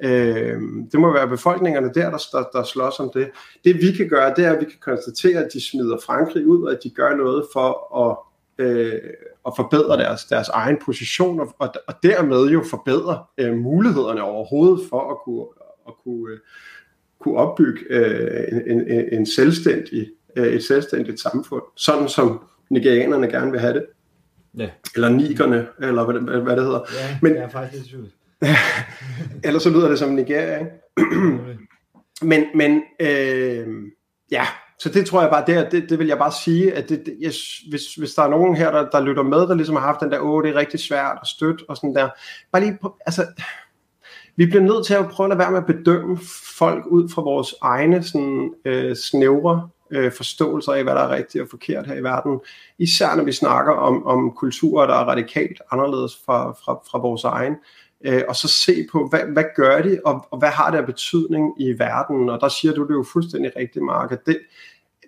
Øh, det må være befolkningerne der, der, der, der slås om det. Det vi kan gøre, det er, at vi kan konstatere, at de smider Frankrig ud, og at de gør noget for at, øh, at forbedre deres, deres egen position, og, og, dermed jo forbedre øh, mulighederne overhovedet for at kunne, at kunne, øh, kunne opbygge øh, en, en, en selvstændig, øh, et selvstændigt samfund, sådan som nigerianerne gerne vil have det, Ja, eller nigerne, eller hvad, det- hvad det hedder. ja Men- jeg er faktisk i tvivl. [laughs] Ellers så lyder det som Nigeria, ikke? Men, men øh, ja, så det tror jeg bare, det, det, det vil jeg bare sige, at det, det, jeg, hvis, hvis der er nogen her, der, der lytter med, der ligesom har haft den der, åh, det er rigtig svært at støtte og sådan der, bare lige, på, altså, vi bliver nødt til at prøve at lade være med at bedømme folk ud fra vores egne sådan, øh, snævre øh, forståelser af, hvad der er rigtigt og forkert her i verden. Især når vi snakker om, om kulturer, der er radikalt anderledes fra, fra, fra vores egen. Øh, og så se på, hvad, hvad gør de, og, og hvad har det af betydning i verden. Og der siger du det jo fuldstændig rigtigt, Mark, at det,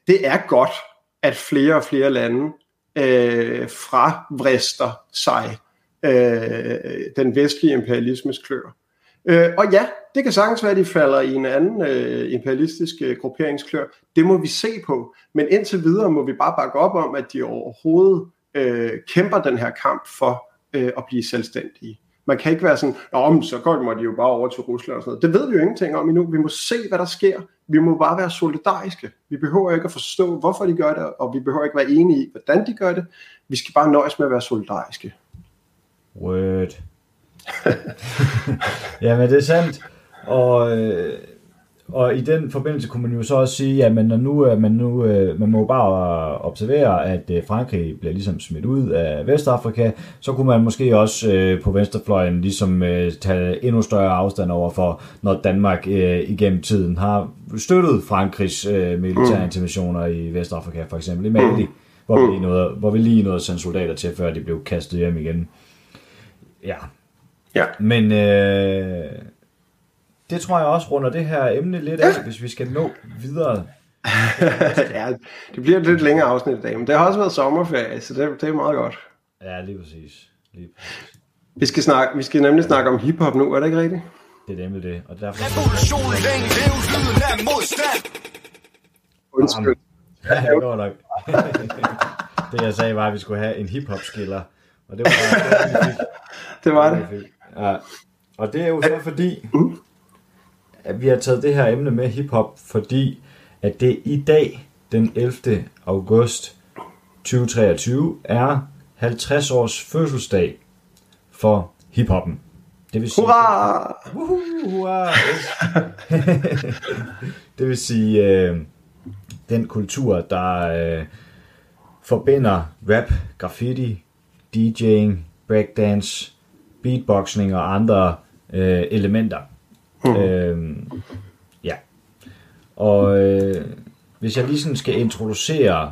det er godt, at flere og flere lande øh, fravrister sig øh, den vestlige imperialismes klør. Øh, og ja, det kan sagtens være, at de falder i en anden øh, imperialistisk øh, grupperingsklør. Det må vi se på. Men indtil videre må vi bare bakke op om, at de overhovedet øh, kæmper den her kamp for øh, at blive selvstændige. Man kan ikke være sådan, om så godt må de jo bare over til Rusland og sådan noget. Det ved vi jo ingenting om endnu. Vi må se, hvad der sker. Vi må bare være solidariske. Vi behøver ikke at forstå, hvorfor de gør det, og vi behøver ikke være enige i, hvordan de gør det. Vi skal bare nøjes med at være solidariske. Word. [laughs] ja, men det er sandt. Og, øh, og i den forbindelse kunne man jo så også sige, at når nu, øh, man, nu, øh, man må bare observere, at øh, Frankrig bliver ligesom smidt ud af Vestafrika, så kunne man måske også øh, på venstrefløjen ligesom øh, tage endnu større afstand over for, når Danmark øh, igennem tiden har støttet Frankrigs øh, militære interventioner i Vestafrika, for eksempel i Mali, hvor, vi nåede, hvor vi lige nåede at sende soldater til, før de blev kastet hjem igen. Ja, Ja. men øh, det tror jeg også runder det her emne lidt af, hvis vi skal nå videre. [laughs] ja, det bliver et lidt længere afsnit i dag, men det har også været sommerferie, så det, det er meget godt. Ja, lige præcis. Lige præcis. Vi skal, snakke, vi skal nemlig snakke om hiphop nu, er det ikke rigtigt? Det er nemlig det, og derfor... Revolution længe leve lyden af modstand Undskyld. Ja, det går nok. [laughs] det jeg sagde var, at vi skulle have en hip-hop-skiller, og det var det. [laughs] Det var det. Ja. Og det er jo så fordi, at vi har taget det her emne med hiphop, fordi at det i dag, den 11. august 2023, er 50 års fødselsdag for hiphoppen. Det vil sige, Hurra! [laughs] Det vil sige, øh, den kultur, der øh, forbinder rap, graffiti, DJ'ing, breakdance, beatboxing og andre øh, elementer. Mm. Øh, ja. Og øh, hvis jeg lige sådan skal introducere,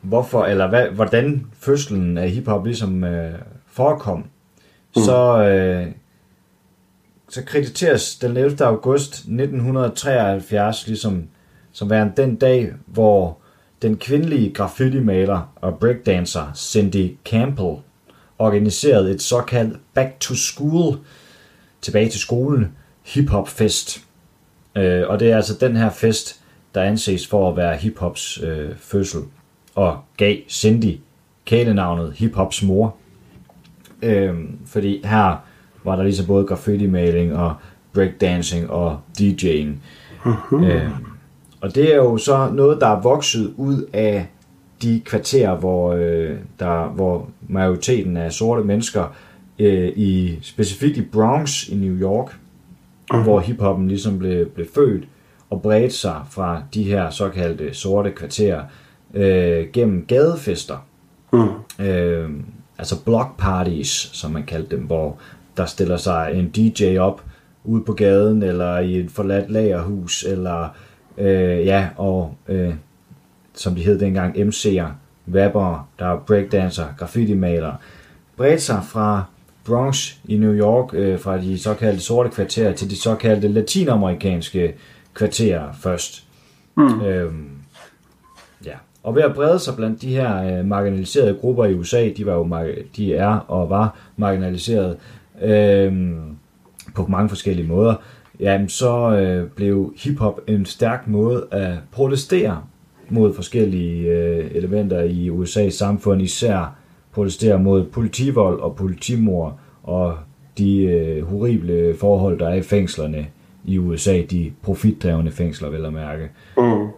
hvorfor, eller hvad, hvordan fødslen af hiphop ligesom øh, forekom, mm. så, øh, så krediteres den 11. august 1973 ligesom som værende den dag, hvor den kvindelige graffiti-maler og breakdancer Cindy Campbell organiserede et såkaldt Back to School, tilbage til skolen, hip-hop fest. Øh, og det er altså den her fest, der anses for at være hip-hops øh, fødsel, og gav Cindy kælenavnet hip-hops mor. Øh, fordi her var der ligesom både graffiti-maling og breakdancing og DJ'ing. Øh, og det er jo så noget, der er vokset ud af de kvarterer, hvor, øh, der, hvor majoriteten af sorte mennesker, øh, i specifikt i Bronx i New York, uh-huh. hvor hiphoppen ligesom blev, blev født, og bredte sig fra de her såkaldte sorte kvarterer øh, gennem gadefester. Mm. Øh, altså block parties, som man kaldte dem, hvor der stiller sig en DJ op ude på gaden, eller i et forladt lagerhus, eller øh, ja, og øh, som de hed dengang, MC'er, rapper, der er breakdancer, graffiti-malere, bredte sig fra Bronx i New York, øh, fra de såkaldte sorte kvarterer til de såkaldte latinamerikanske kvarterer først. Mm. Øhm, ja. Og ved at brede sig blandt de her øh, marginaliserede grupper i USA, de, var jo, de er og var marginaliseret øh, på mange forskellige måder, jamen så øh, blev hiphop en stærk måde at protestere mod forskellige øh, elementer i USA's samfund, især protestere mod politivold og politimor og de øh, horrible forhold, der er i fængslerne i USA, de profitdrevne fængsler, vil jeg mærke. Mm.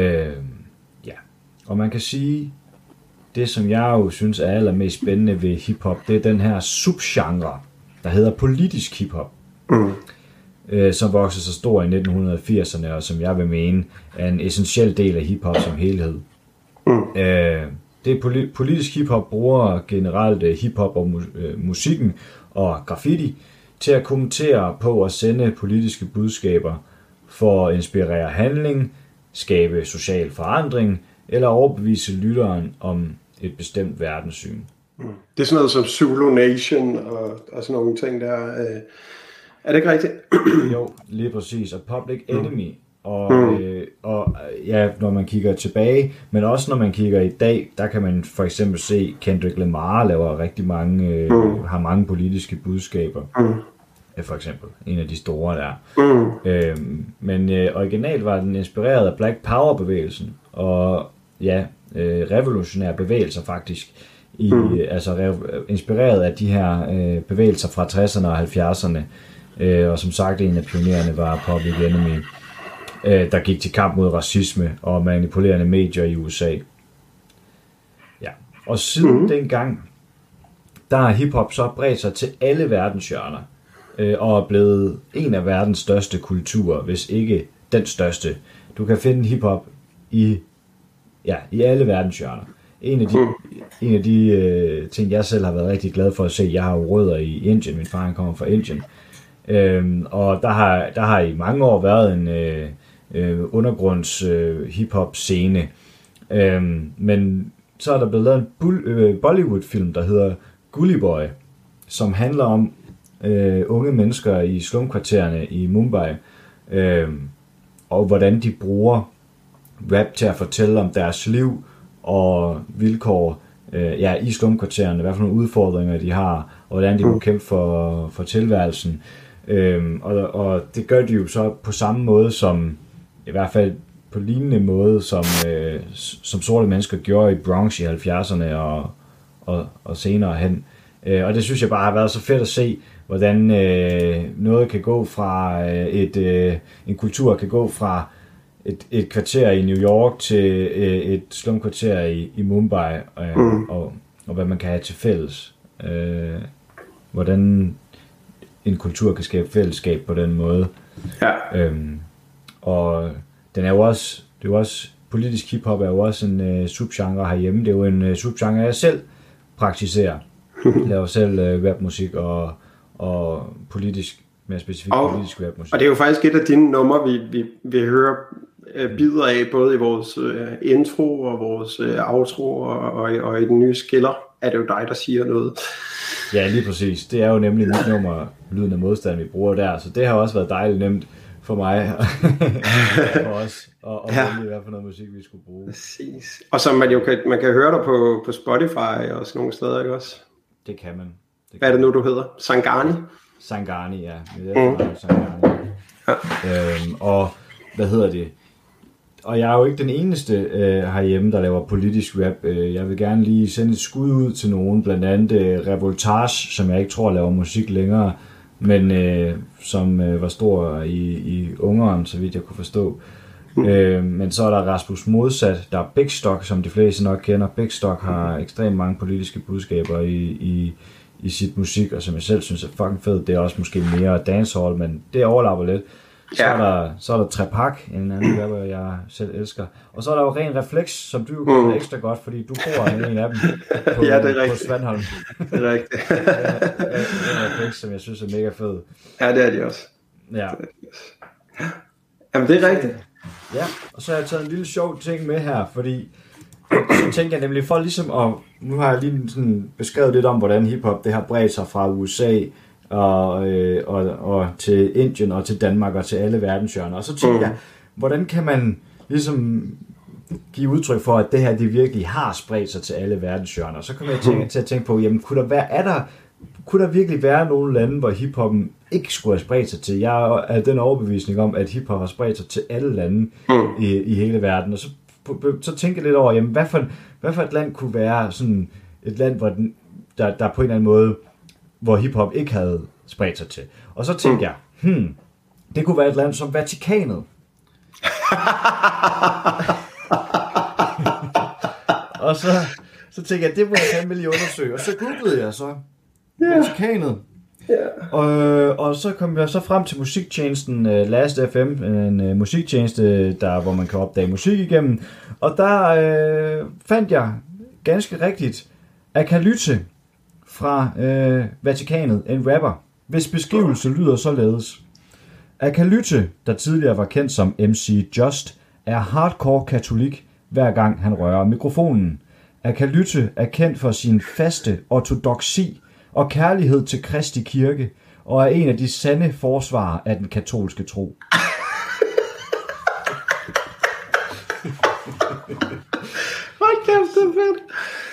Øh, ja, og man kan sige, det som jeg jo synes er allermest spændende ved hiphop, det er den her subgenre, der hedder politisk hiphop. Mm. Øh, som voksede så stor i 1980'erne, og som jeg vil mene er en essentiel del af hiphop som helhed. Mm. Øh, det er poli- politisk hiphop bruger generelt øh, hiphop og mu- øh, musikken og graffiti til at kommentere på og sende politiske budskaber for at inspirere handling, skabe social forandring eller overbevise lytteren om et bestemt verdenssyn. Det er sådan noget som Zulu Nation og, og sådan nogle ting der. Øh. Er det ikke rigtigt? [coughs] Jo, lige præcis. Og Public Enemy. Og, øh, og øh, ja, når man kigger tilbage, men også når man kigger i dag, der kan man for eksempel se, Kendrick Lamar laver rigtig mange, øh, har mange politiske budskaber. Mm. For eksempel, en af de store der. Mm. Øhm, men øh, originalt var den inspireret af Black Power-bevægelsen, og ja, øh, revolutionære bevægelser faktisk, i, mm. altså re- inspireret af de her øh, bevægelser fra 60'erne og 70'erne, øh, og som sagt en af pionererne var Public Enemy, øh, der gik til kamp mod racisme og manipulerende medier i USA. Ja, og siden mm. dengang, der har hiphop så bredt sig til alle verdenshjørner, øh, og er blevet en af verdens største kulturer, hvis ikke den største. Du kan finde hiphop i, ja, i alle verdenshjørner. En af de, en af de øh, ting, jeg selv har været rigtig glad for at se, jeg har jo rødder i Indien, min far han kommer fra Indien, øhm, og der har, der har i mange år været en øh, øh, undergrunds øh, hiphop scene, øhm, men så er der blevet lavet en bull, øh, Bollywood-film, der hedder Gully Boy, som handler om øh, unge mennesker i slumkvartererne i Mumbai, øh, og hvordan de bruger rap til at fortælle om deres liv og vilkår øh, ja, i slumkvartererne, hvad for nogle udfordringer de har, og hvordan de må kæmpe for, for tilværelsen. Øh, og, og det gør de jo så på samme måde som, i hvert fald på lignende måde, som, øh, som sorte mennesker gjorde i Bronx i 70'erne og, og, og senere hen. Øh, og det synes jeg bare har været så fedt at se, hvordan øh, noget kan gå fra øh, et øh, en kultur kan gå fra et, et kvarter i New York til øh, et slumkvarter i, i Mumbai øh, mm. og, og hvad man kan have til fælles. Øh, hvordan en kultur kan skabe fællesskab på den måde. Ja. Øhm, og den er jo også, det er jo også, politisk hiphop er jo også en øh, subgenre herhjemme. Det er jo en øh, subgenre, jeg selv praktiserer. Jeg laver selv øh, rapmusik og, og politisk, mere specifikt Og- politisk rapmusik. Og det er jo faktisk et af dine numre, vi, vi, vi hører øh, bidder af, både i vores øh, intro og vores øh, outro, og, og, og i den nye skiller, er det jo dig, der siger noget. Ja, lige præcis. Det er jo nemlig mit nummer, Lyden af modstand, vi bruger der. Så det har også været dejligt nemt for mig [laughs] for os at, at Ja. vælge, hvad for noget musik vi skulle bruge. Præcis. Og som man jo kan, man kan høre dig på, på Spotify og sådan nogle steder, ikke også? Det kan man. Det Hvad er det nu, du hedder? Sangani? Sangani, ja. Efternavn er Sangani. Øhm, og hvad hedder det? Og jeg er jo ikke den eneste øh, herhjemme, der laver politisk rap. Øh, jeg vil gerne lige sende et skud ud til nogen, blandt andet øh, Revoltage, som jeg ikke tror laver musik længere, men øh, som øh, var stor i, i Ungarn, så vidt jeg kunne forstå. Øh, men så er der Rasmus Modsat, der er Big Stock, som de fleste nok kender. Big Stock har ekstremt mange politiske budskaber i, i, i sit musik, og som jeg selv synes er fucking fed. Det er også måske mere dancehall, men det overlapper lidt. Så, Ja. er der, så er der Trepak, en anden [clears throat] rapper, jeg selv elsker. Og så er der jo Ren Reflex, som du Mm. ekstra godt, fordi du bor i en af dem [laughs] på, Ja, det er på rigtigt. Svandholm. Det er rigtigt. [laughs] Ren Reflex, som jeg synes er mega fed. ja, det er de også. Ja. Jamen, det er rigtigt. Ja, og så har jeg taget en lille sjov ting med her, fordi så tænker jeg nemlig for ligesom at, nu har jeg lige sådan beskrevet lidt om, hvordan hiphop det har bredt sig fra USA og, øh, og, og til Indien og til Danmark og til alle verdenshjørner. Og så tænker Mm. jeg, hvordan kan man ligesom give udtryk for, at det her det virkelig har spredt sig til alle verdenshjørner. Så kommer jeg tænke, til at tænke på, jamen kunne der være, er der, kunne der virkelig være nogle lande, hvor hiphoppen ikke skulle have spredt sig til? Jeg er af den overbevisning om, at hiphop har spredt sig til alle lande Mm. i, i hele verden. Og så, så tænker jeg lidt over, jamen, hvad, for, hvad for et land kunne være sådan et land, hvor den, der, der på en eller anden måde, hvor hiphop ikke havde spredt sig til. Og så tænkte jeg, hmm, det kunne være et land som Vatikanet. og så, så tænkte jeg, det må jeg fandme lige undersøge. Og så googlede jeg så Ja. Vatikanet. Ja. Og, og så kom jeg så frem til musiktjenesten uh, Last FM, en uh, musiktjeneste, der, hvor man kan opdage musik igennem. Og der uh, fandt jeg ganske rigtigt Akalyte fra uh, Vatikanet, en rapper, hvis beskrivelse lyder således. Akalyte, der tidligere var kendt som MC Just, er hardcore katolik, hver gang han rører mikrofonen. Akalyte er kendt for sin faste ortodoksi og kærlighed til Kristi kirke, og er en af de sande forsvarer af den katolske tro. Hold kæft, det er fedt.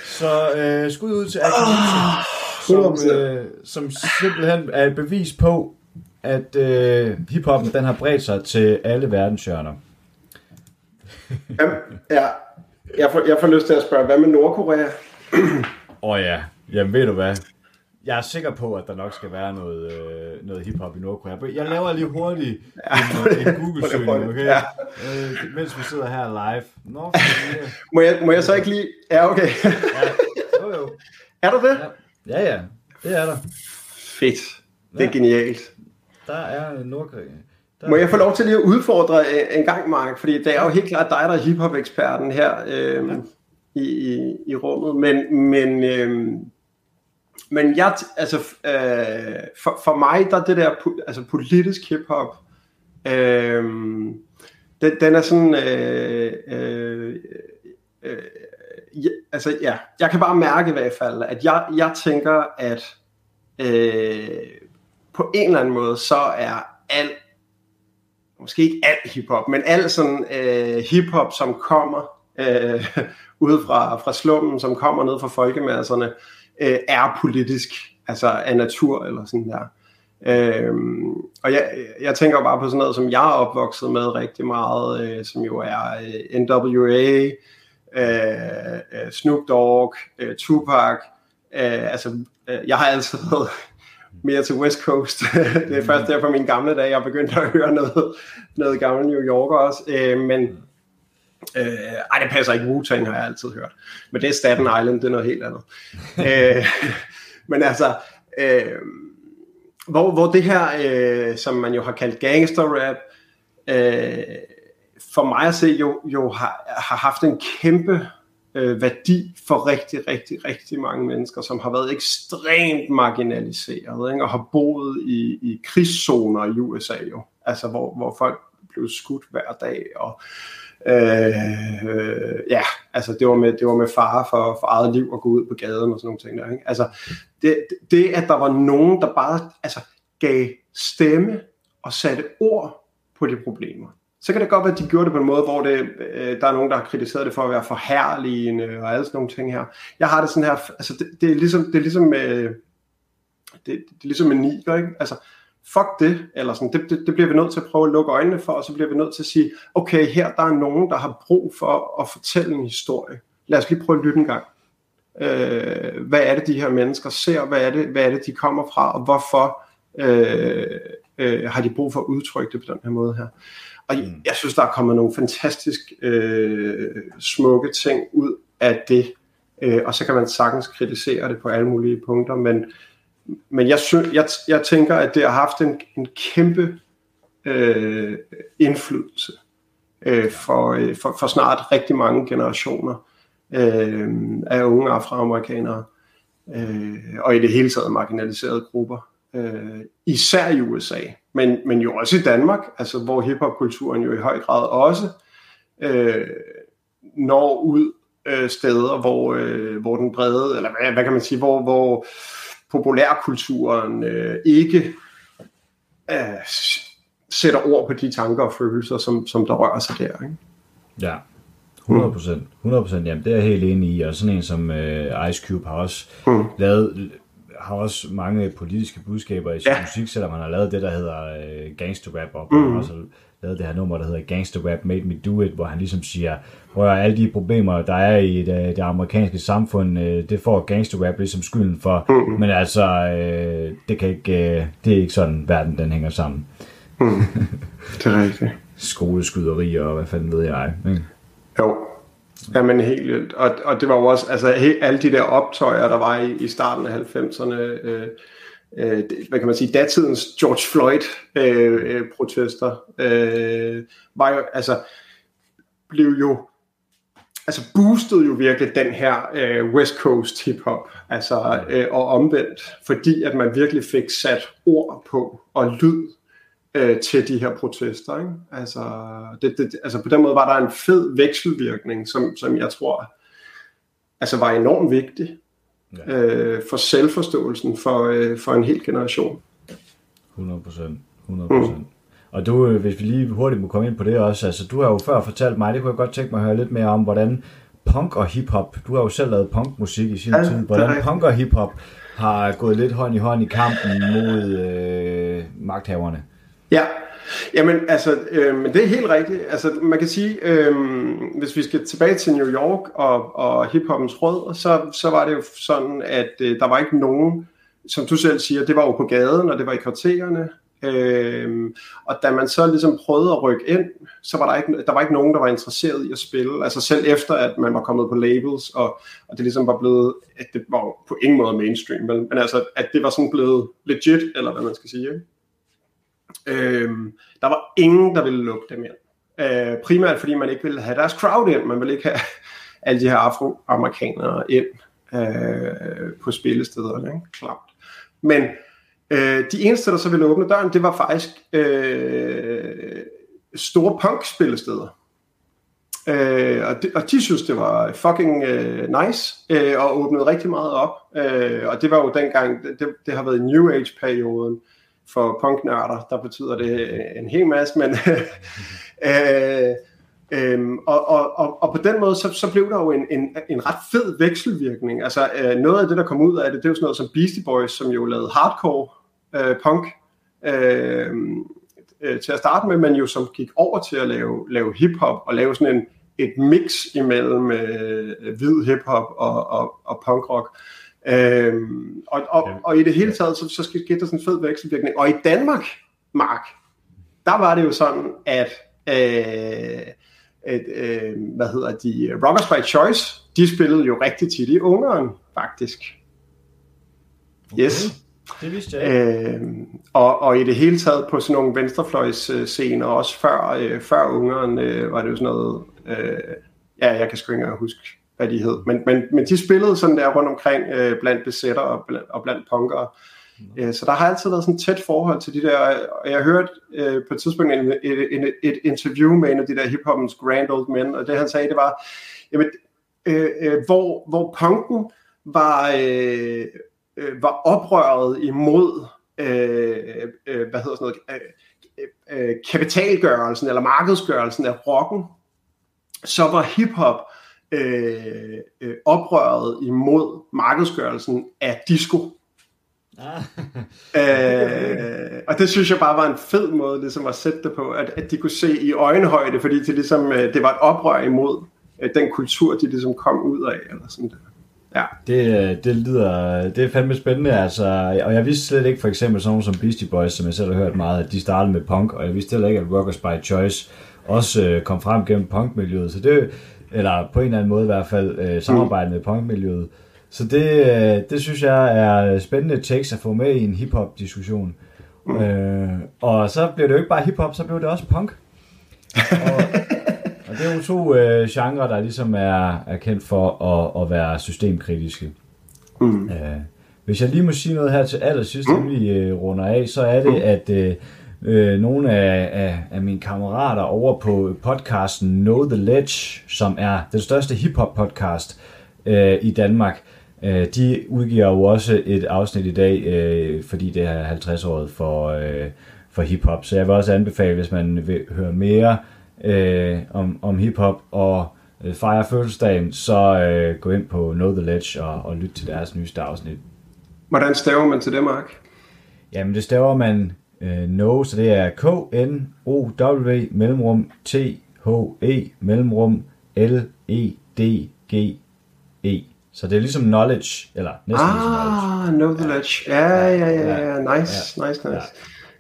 Så øh, skud ud til Akalyte, som, 100%. øh, som simpelthen er et bevis på, at øh, hiphoppen den har bredt sig til alle verdenshjørner. Jamen, ja. Jeg får, jeg får lyst til at spørge, hvad med Nordkorea? Åh oh, ja, jamen ved du hvad? Jeg er sikker på, at der nok skal være noget, øh, noget hiphop i Nordkorea. Jeg laver lige hurtigt en, en Google-søgning, okay? Ja. Øh, mens vi sidder her live. Nordkorea. [laughs] Må jeg, må jeg så ikke lige... Ja, okay. Ja, jo jo. er der det? Ja, ja, det er der. Fedt. Det er Ja. genialt. Der er Nordkorea. Der Må jeg få lov til lige at udfordre øh, en gang, Mark? Fordi det er jo helt klart dig, der er hiphop-eksperten her øh, Ja. i, i, i rummet. Men, men, øh, men jeg, altså, øh, for, for mig, der er det der altså politisk hiphop, øh, den, den er sådan... Øh, øh, øh, ja, altså ja, jeg kan bare mærke i hvert fald, at jeg, jeg tænker, at øh, på en eller anden måde, så er alt måske ikke al hiphop, men al sådan øh, hiphop, som kommer øh, [laughs] ude fra, fra slummen, som kommer ned fra folkemasserne, øh, er politisk, altså af natur eller sådan der. Øhm, og jeg, jeg tænker bare på sådan noget, som jeg er opvokset med rigtig meget, øh, som jo er øh, NWA, øh, øh, Snoop Dogg, øh, Tupac. Øh, altså, øh, jeg har altid [laughs] været mere til West Coast. [laughs] det er først derfor min gamle dage, jeg er begyndt at høre noget, noget gammel New Yorker også. Øh, men øh, ej, det passer ikke. Wu-Tang har jeg altid hørt. Men det er Staten Island, det er noget helt andet. [laughs] øh, men altså, øh, hvor, hvor det her, øh, som man jo har kaldt gangster-rap, øh, for mig at se jo, jo har, har haft en kæmpe øh, værdi for rigtig, rigtig, rigtig mange mennesker, som har været ekstremt marginaliseret, ikke? og har boet i, i krigszoner i USA jo, altså hvor, hvor folk blev skudt hver dag, og øh, øh, ja, altså det var med, det var med fare for, for eget liv at gå ud på gaden og sådan nogle ting der, ikke? altså det, det, at der var nogen, der bare altså, gav stemme og satte ord på de problemer, så kan det godt være, at de gjorde det på en måde, hvor det, øh, der er nogen, der har kritiseret det for at være forherligende og alle sådan nogle ting her. Jeg har det sådan her, altså det, det er ligesom, det er ligesom, øh, det, det er ligesom en niger, ikke? Altså, fuck det, eller sådan, det, det, det bliver vi nødt til at prøve at lukke øjnene for, og så bliver vi nødt til at sige, okay, her der er nogen, der har brug for at fortælle en historie. Lad os lige prøve at lytte en gang. Øh, hvad er det, de her mennesker ser? Hvad er det, hvad er det de kommer fra? Og hvorfor øh, øh, har de brug for at udtrykke det på den her måde her? Og mm. jeg synes, der er kommet nogle fantastisk øh, smukke ting ud af det. Øh, og så kan man sagtens kritisere det på alle mulige punkter, men, men jeg, synes, jeg, jeg tænker, at det har haft en, en kæmpe øh, indflydelse øh, for, øh, for, for snart rigtig mange generationer øh, af unge afroamerikanere, øh, og i det hele taget marginaliserede grupper, øh, især i USA, men, men jo også i Danmark, altså hvor hiphopkulturen jo i høj grad også øh, når ud øh, steder, hvor, øh, hvor den brede, eller hvad, hvad kan man sige, hvor, hvor populærkulturen øh, ikke øh, sætter ord på de tanker og følelser, som, som der rører sig der. Ikke? Ja, 100 procent. 100 procent, jamen det er jeg helt enig i. Og sådan en som øh, Ice Cube har også mm. lavet har også mange politiske budskaber i sin Ja. musik, selvom han har lavet det, der hedder øh, gangster rap, og Mm. også lavet det her nummer, der hedder Gangster Rap Made Me Do It, hvor han ligesom siger, hvor alle de problemer, der er i det, det amerikanske samfund, øh, det får gangster rap ligesom skylden for, Mm. men altså, øh, det, kan ikke, øh, det er ikke sådan, verden den hænger sammen. [laughs] Det er rigtigt. Skoleskyderier og hvad fanden ved jeg. Ikke? Jo, Jamen helt vildt. Og, og det var jo også, altså he, alle de der optøjer, der var i, i starten af 90'erne, øh, øh, hvad kan man sige, datidens George Floyd øh, øh, protester, øh, var jo, altså, blev jo, altså boostede jo virkelig den her øh, West Coast hip-hop, altså, øh, og omvendt, fordi at man virkelig fik sat ord på og lyd øh, til de her protester. Ikke? Altså, det, det, altså på den måde var der en fed vekselvirkning, som, som jeg tror altså var enormt vigtig Ja. øh, for selvforståelsen for, øh, for en hel generation. 100 procent. 100 procent. Mm. Og du, øh, hvis vi lige hurtigt må komme ind på det også, altså du har jo før fortalt mig, det kunne jeg godt tænke mig at høre lidt mere om, hvordan punk og hiphop, du har jo selv lavet punkmusik i sin Ja, tid, er hvordan rigtigt. punk og hiphop har gået lidt hånd i hånd i kampen mod øh, magthaverne. Ja, jamen altså, øh, men det er helt rigtigt. Altså, man kan sige, øh, hvis vi skal tilbage til New York og, og hiphoppens rød, så, så var det jo sådan, at øh, der var ikke nogen, som du selv siger, det var jo på gaden, og det var i kvartererne. Øh, og da man så ligesom prøvede at rykke ind, så var der ikke, der var ikke nogen, der var interesseret i at spille. Altså selv efter, at man var kommet på labels, og, og det ligesom var blevet, at det var på ingen måde mainstream, men, men altså, at det var sådan blevet legit, eller hvad man skal sige, ikke? Øhm, der var ingen, der ville lukke dem ind. Øh, primært fordi man ikke ville have deres crowd ind. Man ville ikke have [laughs] alle de her afroamerikanere ind øh, på spillestederne. Ikke? Klart. Men øh, de eneste, der så ville åbne døren, det var faktisk øh, store punk-spillesteder. Øh, og, de, og de synes, det var fucking øh, nice, øh, og åbnede rigtig meget op. Øh, og det var jo dengang, det, det har været i New Age-perioden for punknørder, der betyder det en hel masse, men [laughs] øh, Øhm, og, og, og, og på den måde, så, så blev der jo en, en, en ret fed vekselvirkning. Altså øh, noget af det, der kom ud af det, det er jo sådan noget som Beastie Boys, som jo lavede hardcore øh, punk øh, øh, til at starte med, men jo som gik over til at lave, lave hiphop og lave sådan en, et mix imellem øh, hvid hiphop og, og, og punkrock. Øhm, og, og, og i det hele taget, så, så skete der sådan en fed vekselvirkning. Og i Danmark, Mark, der var det jo sådan, at øh, at, øh, hvad hedder de, Rockers by Choice, de spillede jo rigtig tit i Ungarn, faktisk. Yes. Det vidste jeg ikke. Øh, og, og i det hele taget på sådan nogle venstrefløjs øh, scener, også før, øh, før Ungarn, øh, var det jo sådan noget, øh, ja, jeg kan sgu ikke huske, hvad de hed, men, men, men de spillede sådan der rundt omkring øh, blandt besætter og blandt, og blandt punkere. Øh, Så der har altid været sådan et tæt forhold til de der, og jeg hørte øh, på et tidspunkt en, et, et, et interview med en af de der hiphoppens grand old men, og det han sagde, det var, jamen, øh, øh, hvor, hvor punken var, øh, øh, var oprøret imod, øh, øh, hvad hedder sådan noget, øh, øh, kapitalgørelsen eller markedsgørelsen af rocken, så var hiphop øh, øh, oprøret imod markedsgørelsen af disco. Øh, og det synes jeg bare var en fed måde ligesom at sætte det på, at, at de kunne se i øjenhøjde, fordi det, ligesom, øh, det var et oprør imod øh, den kultur, de ligesom kom ud af. Eller sådan der. Ja. Det, øh, det lyder, det er fandme spændende, altså, og jeg vidste slet ikke for eksempel sådan nogle som Beastie Boys, som jeg selv har hørt meget, at de startede med punk, og jeg vidste heller ikke, at Rockers by Choice også øh, kom frem gennem punkmiljøet, så det, eller på en eller anden måde i hvert fald, øh, samarbejde med punkmiljøet. Så det, øh, det synes jeg er spændende takes at få med i en hiphop-diskussion. Mm. Øh, og så blev det jo ikke bare hiphop, så blev det også punk. [laughs] og, og det er jo to øh, genrer, der ligesom er, er kendt for at, at være systemkritiske. Mm. Øh, hvis jeg lige må sige noget her til allersidst, mm. inden vi øh, runder af, så er det, at øh, øh, nogle af, af, af mine kammerater over på podcasten Know The Ledge, som er den største hiphop podcast øh, i Danmark, øh, de udgiver jo også et afsnit i dag, øh, fordi det er 50-året for, øh, for hiphop. Så jeg vil også anbefale, hvis man vil høre mere øh, om, om hiphop og øh, fejre fødselsdagen, så øh, gå ind på Know The Ledge og, og lyt til deres nyeste afsnit. Hvordan staver man til det, Mark? Jamen det staver man øh, Know, så det er K-N-O-W mellemrum T-H-E mellemrum L-E-D-G-E. Så det er ligesom knowledge, eller næsten ligesom knowledge. Ah, know the ledge. Ja, ja, ja, ja. Nice, nice, nice. Ja.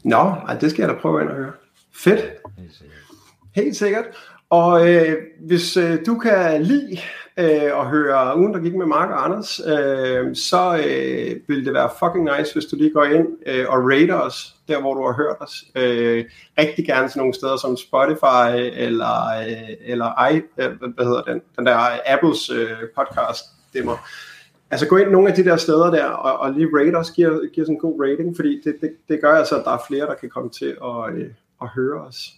Nå, ej, det skal jeg da prøve ind og høre. Fedt. Helt sikkert. Helt sikkert. Og øh, hvis øh, du kan lide øh, at høre ugen, der gik med Mark og Anders, øh, så øh, vil det være fucking nice, hvis du lige går ind øh, og rater os, der hvor du har hørt os. Øh, rigtig gerne til nogle steder som Spotify, eller, øh, eller I, øh, hvad hedder den, den der Apples øh, podcast stemmer. Altså gå ind nogle af de der steder der, og, og lige rate os, giver, giver sådan en god rating, fordi det, det, det gør altså, at der er flere, der kan komme til at, øh, at høre os.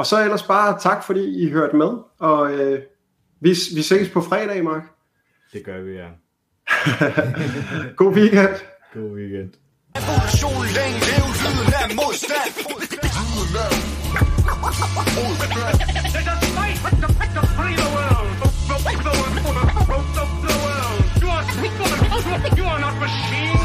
Og så ellers bare tak, fordi I hørte med. Og øh, vi, vi ses på fredag, Mark. Det gør vi, ja. God weekend. God weekend. You are not machines.